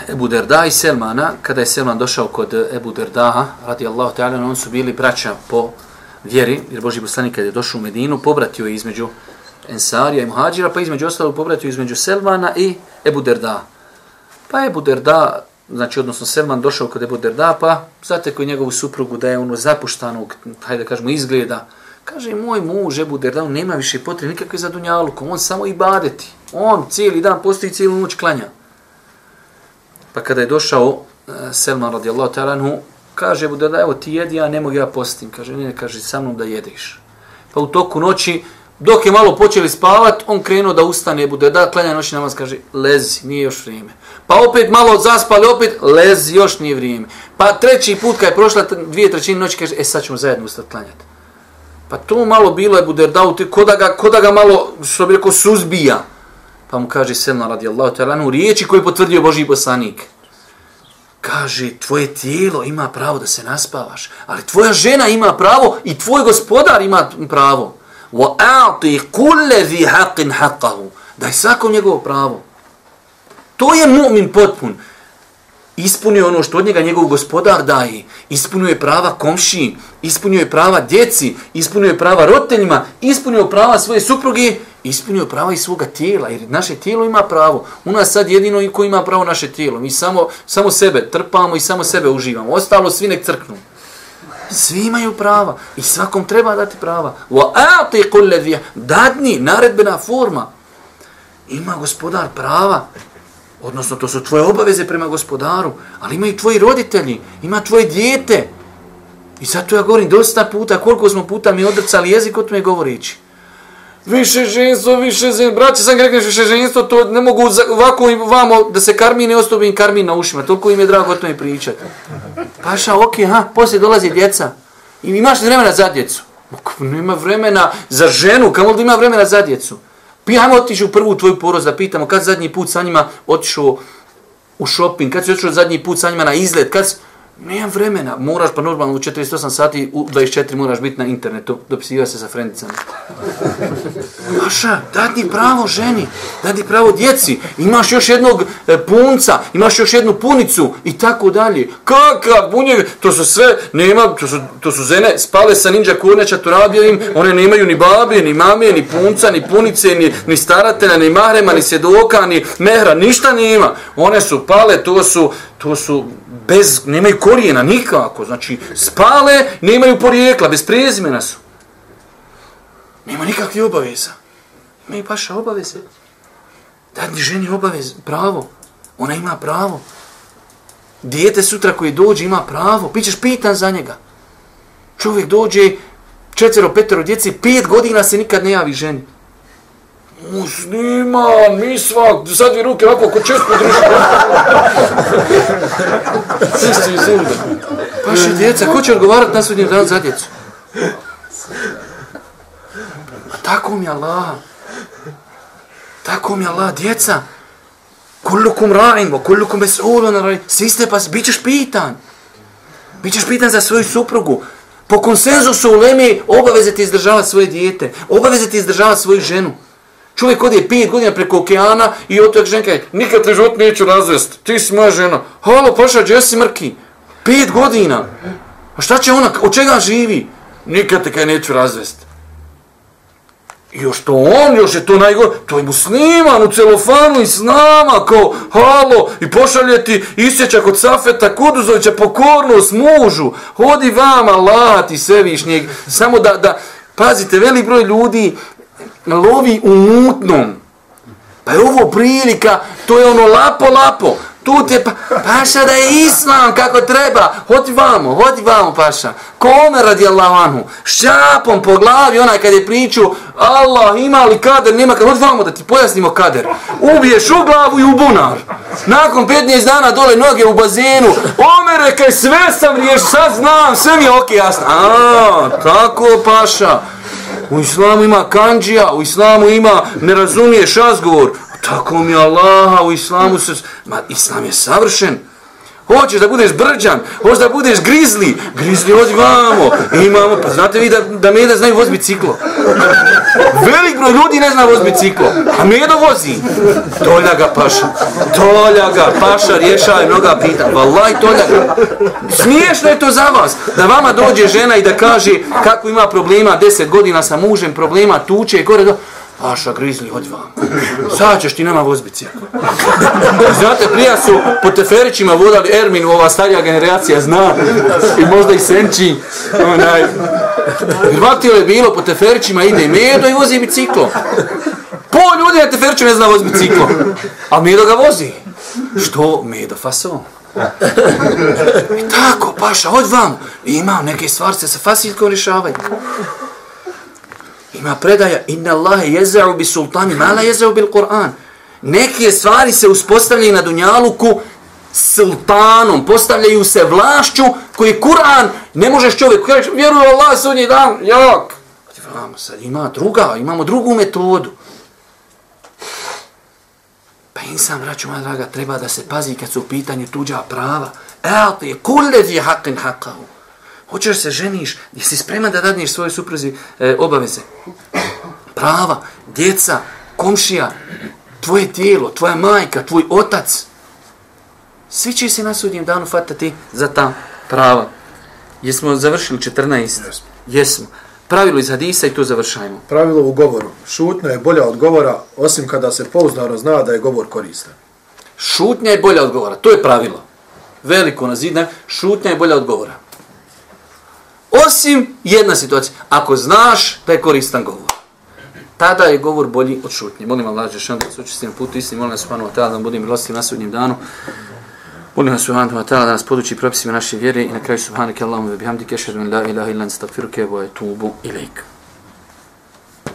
Ebu Derda i Selmana, kada je Selman došao kod eh, Ebu Derdaha, radi Allahu ta'ala, on su bili braća po vjeri, jer Boži poslanik kada je došao u Medinu, pobratio je između Ensarija i Muhađira, pa između ostalog pobratio između Selmana i Ebu Derda. Pa Ebu Derda, znači odnosno Selman došao kod Ebu Derda, pa zatekao njegovu suprugu da je ono zapuštanog, hajde da kažemo, izgleda. Kaže, moj muž Ebu Derda, on nema više potrebe nikakve za dunjalukom, on samo i badeti. On cijeli dan postoji cijelu noć klanja. Pa kada je došao uh, Selman radijallahu ta'ala kaže Ebu da evo ti jedi, ja ne mogu ja postim. Kaže, ne, kaže, sa mnom da jedeš. Pa u toku noći, dok je malo počeli spavat, on krenuo da ustane, bude da klanja noći namaz, kaže, lezi, nije još vrijeme. Pa opet malo zaspali, opet, lezi, još nije vrijeme. Pa treći put, kad je prošla dvije trećine noći, kaže, e sad ćemo zajedno ustati klanjati. Pa to malo bilo je Buderdau, da ko da ga, ko da ga malo, što bi rekao, suzbija. Pa mu kaže Selma radijallahu ta'ala, riječi koji potvrdio Boži poslanik kaže, tvoje tijelo ima pravo da se naspavaš, ali tvoja žena ima pravo i tvoj gospodar ima pravo. Wa a'ti kulle vi haqin haqahu. Daj svako njegovo pravo. To je mu'min potpun. Ispunio ono što od njega njegov gospodar daje. Ispunio je prava komši, ispunio je prava djeci, ispunio je prava roditeljima, ispunio prava svoje supruge ispunio prava i svoga tijela, jer naše tijelo ima pravo. U nas sad jedino i ko ima pravo naše tijelo. Mi samo, samo sebe trpamo i samo sebe uživamo. Ostalo svi nek crknu. Svi imaju prava i svakom treba dati prava. Wa a'ti kulli dadni naredbena forma. Ima gospodar prava. Odnosno to su tvoje obaveze prema gospodaru, ali imaju tvoji roditelji, ima tvoje dijete. I zato ja govorim dosta puta, koliko smo puta mi odrcali jezik o tome govorići više ženstvo, više ženstvo, braće sam rekneš više ženstvo, to ne mogu ovako im vamo da se karmi ne ostavi im karmi na ušima, toliko im je drago o tome pričati. Paša, ok, ha, poslije dolazi djeca. I imaš vremena za djecu? Nema vremena za ženu, kamo da ima vremena za djecu? Pijamo otići u prvu tvoju poroz da pitamo kad zadnji put sa njima otišao u shopping, kad si otišao zadnji put sa njima na izlet, kad si... Nemam vremena. Moraš pa normalno u 48 sati, u 24 moraš biti na internetu, dopisiva se sa frendicama. Maša, da ti pravo ženi, da ti pravo djeci, imaš još jednog e, punca, imaš još jednu punicu i tako dalje. Kakav bunje, to su sve, nema, to su, to su zene spale sa ninja kurneća, to radio im, one nemaju ni babe, ni mame, ni punca, ni punice, ni, ni staratelja, ni mahrema, ni sjedoka, ni mehra, ništa nema. One su pale, to su, to su bez, nemaju korijena nikako, znači spale, nemaju porijekla, bez prezimena su. Nema nikakve obaveza. Imaju paša obaveze. Dadni ženi obavez, pravo. Ona ima pravo. Dijete sutra koji dođe ima pravo. Bićeš pitan za njega. Čovjek dođe, četvero, petero djeci, pet godina se nikad ne javi ženi. Musliman, mi svak, sad dvije ruke ovako, ko čest podruži. Sisi iz ulda. Paši djeca, ko će odgovarati na sudnjem danu za djecu? A tako mi Allah. Tako mi Allah, djeca. Kullukum ra'in, kullukum bes'ulun ra'in. Svi ste pa, bit ćeš pitan. Bit ćeš pitan za svoju suprugu. Po konsenzusu u Lemi obaveze ti izdržavati svoje dijete. Obaveze ti izdržavati svoju ženu. Čovjek ode pet godina preko okeana i otak ženka je, nikad te život neću razvest, ti si moja žena. Halo, paša, gdje si mrki? Pet godina. A šta će ona, od čega živi? Nikad te kaj neću razvest. I još to on, još je to najgore, to je musliman u celofanu i s nama, kao, halo, i pošalje ti isjećak od Safeta Kuduzovića pokornost mužu, hodi vama, lati sevišnjeg, samo da, da, pazite, veli broj ljudi, lovi u mutnom. Pa je ovo prilika, to je ono lapo, lapo. Tu te pa, paša da je islam kako treba. Hodi vamo, hodi vamo paša. Kome radi Allah anhu? Šapom po glavi, onaj kad je priču, Allah ima li kader, nema kader. Hodi vamo da ti pojasnimo kader. Ubiješ u glavu i u bunar. Nakon 15 dana dole noge u bazenu. Omere, kaj sve sam riješ, sad znam, sve mi je ok jasno. A, tako paša. U islamu ima kanđija, u islamu ima ne razumiješ razgovor. Tako mi Allaha, u islamu se... Ma, islam je savršen. Hoćeš da budeš brđan, hoćeš da budeš grizli, grizli hođi vamo. Imamo, pa znate vi da, da Meda znaju voz biciklo? Velik broj ljudi ne zna voz biciklo, a Medo vozi. Tolja ga paša, tolja ga paša, rješaj mnoga pita. Valaj, tolja ga. Pa- Smiješno je to za vas, da vama dođe žena i da kaže kako ima problema, deset godina sa mužem, problema, tuče i gore do... Paša, grizli, hođi vam. Sad ćeš ti nama vozbici. Znate, prija su po teferićima vodali Ermin, ova starija generacija zna. I možda i Senči. Onaj. Hrvatilo je bilo po teferićima, ide Medo i vozi biciklo. Po ljudi na teferiću ne zna vozi biciklo. A Medo ga vozi. Što? Medo faso? I tako, paša, hođi vam. Imam neke stvarce sa fasilkom rješavaju. Ima predaja inna Allahe jeza'u bi sultani, mala jeza'u bil Kur'an. Neke stvari se uspostavljaju na Dunjaluku sultanom, postavljaju se vlašću koji Kur'an ne možeš čovjek kažeš, vjeruj Allah sunji dan, jak. Vamo sad ima druga, imamo drugu metodu. Pa insan, braću moja draga, treba da se pazi kad su u pitanju tuđa prava. E'al kulle zi haqqin haqqahu. Hoćeš se ženiš, jesi spreman da dadneš svoje supruzi e, obaveze? Prava, djeca, komšija, tvoje tijelo, tvoja majka, tvoj otac. Svi će se na sudnjem danu fatati za ta prava. Jesmo završili 14? Jesmo. Jesmo. Pravilo iz hadisa i to završajmo. Pravilo u govoru. Šutnja je bolja od govora, osim kada se pouzdano zna da je govor koristan. Šutnja je bolja od govora. To je pravilo. Veliko nazidna. Šutnja je bolja od govora. Osim jedna situacija. Ako znaš da je koristan govor, tada je govor bolji od šutnje. Molim Allah, da šan da se učestim na putu istini, molim vas subhanahu wa ta'ala da budem milostiv na sudnjem danu. Molim vas subhanahu wa ta'ala da nas poduči propisima naše vjere i na kraju subhanahu wa ta'ala da bihamdike šeru la ilaha ilan stakfiruke wa etubu ilaik.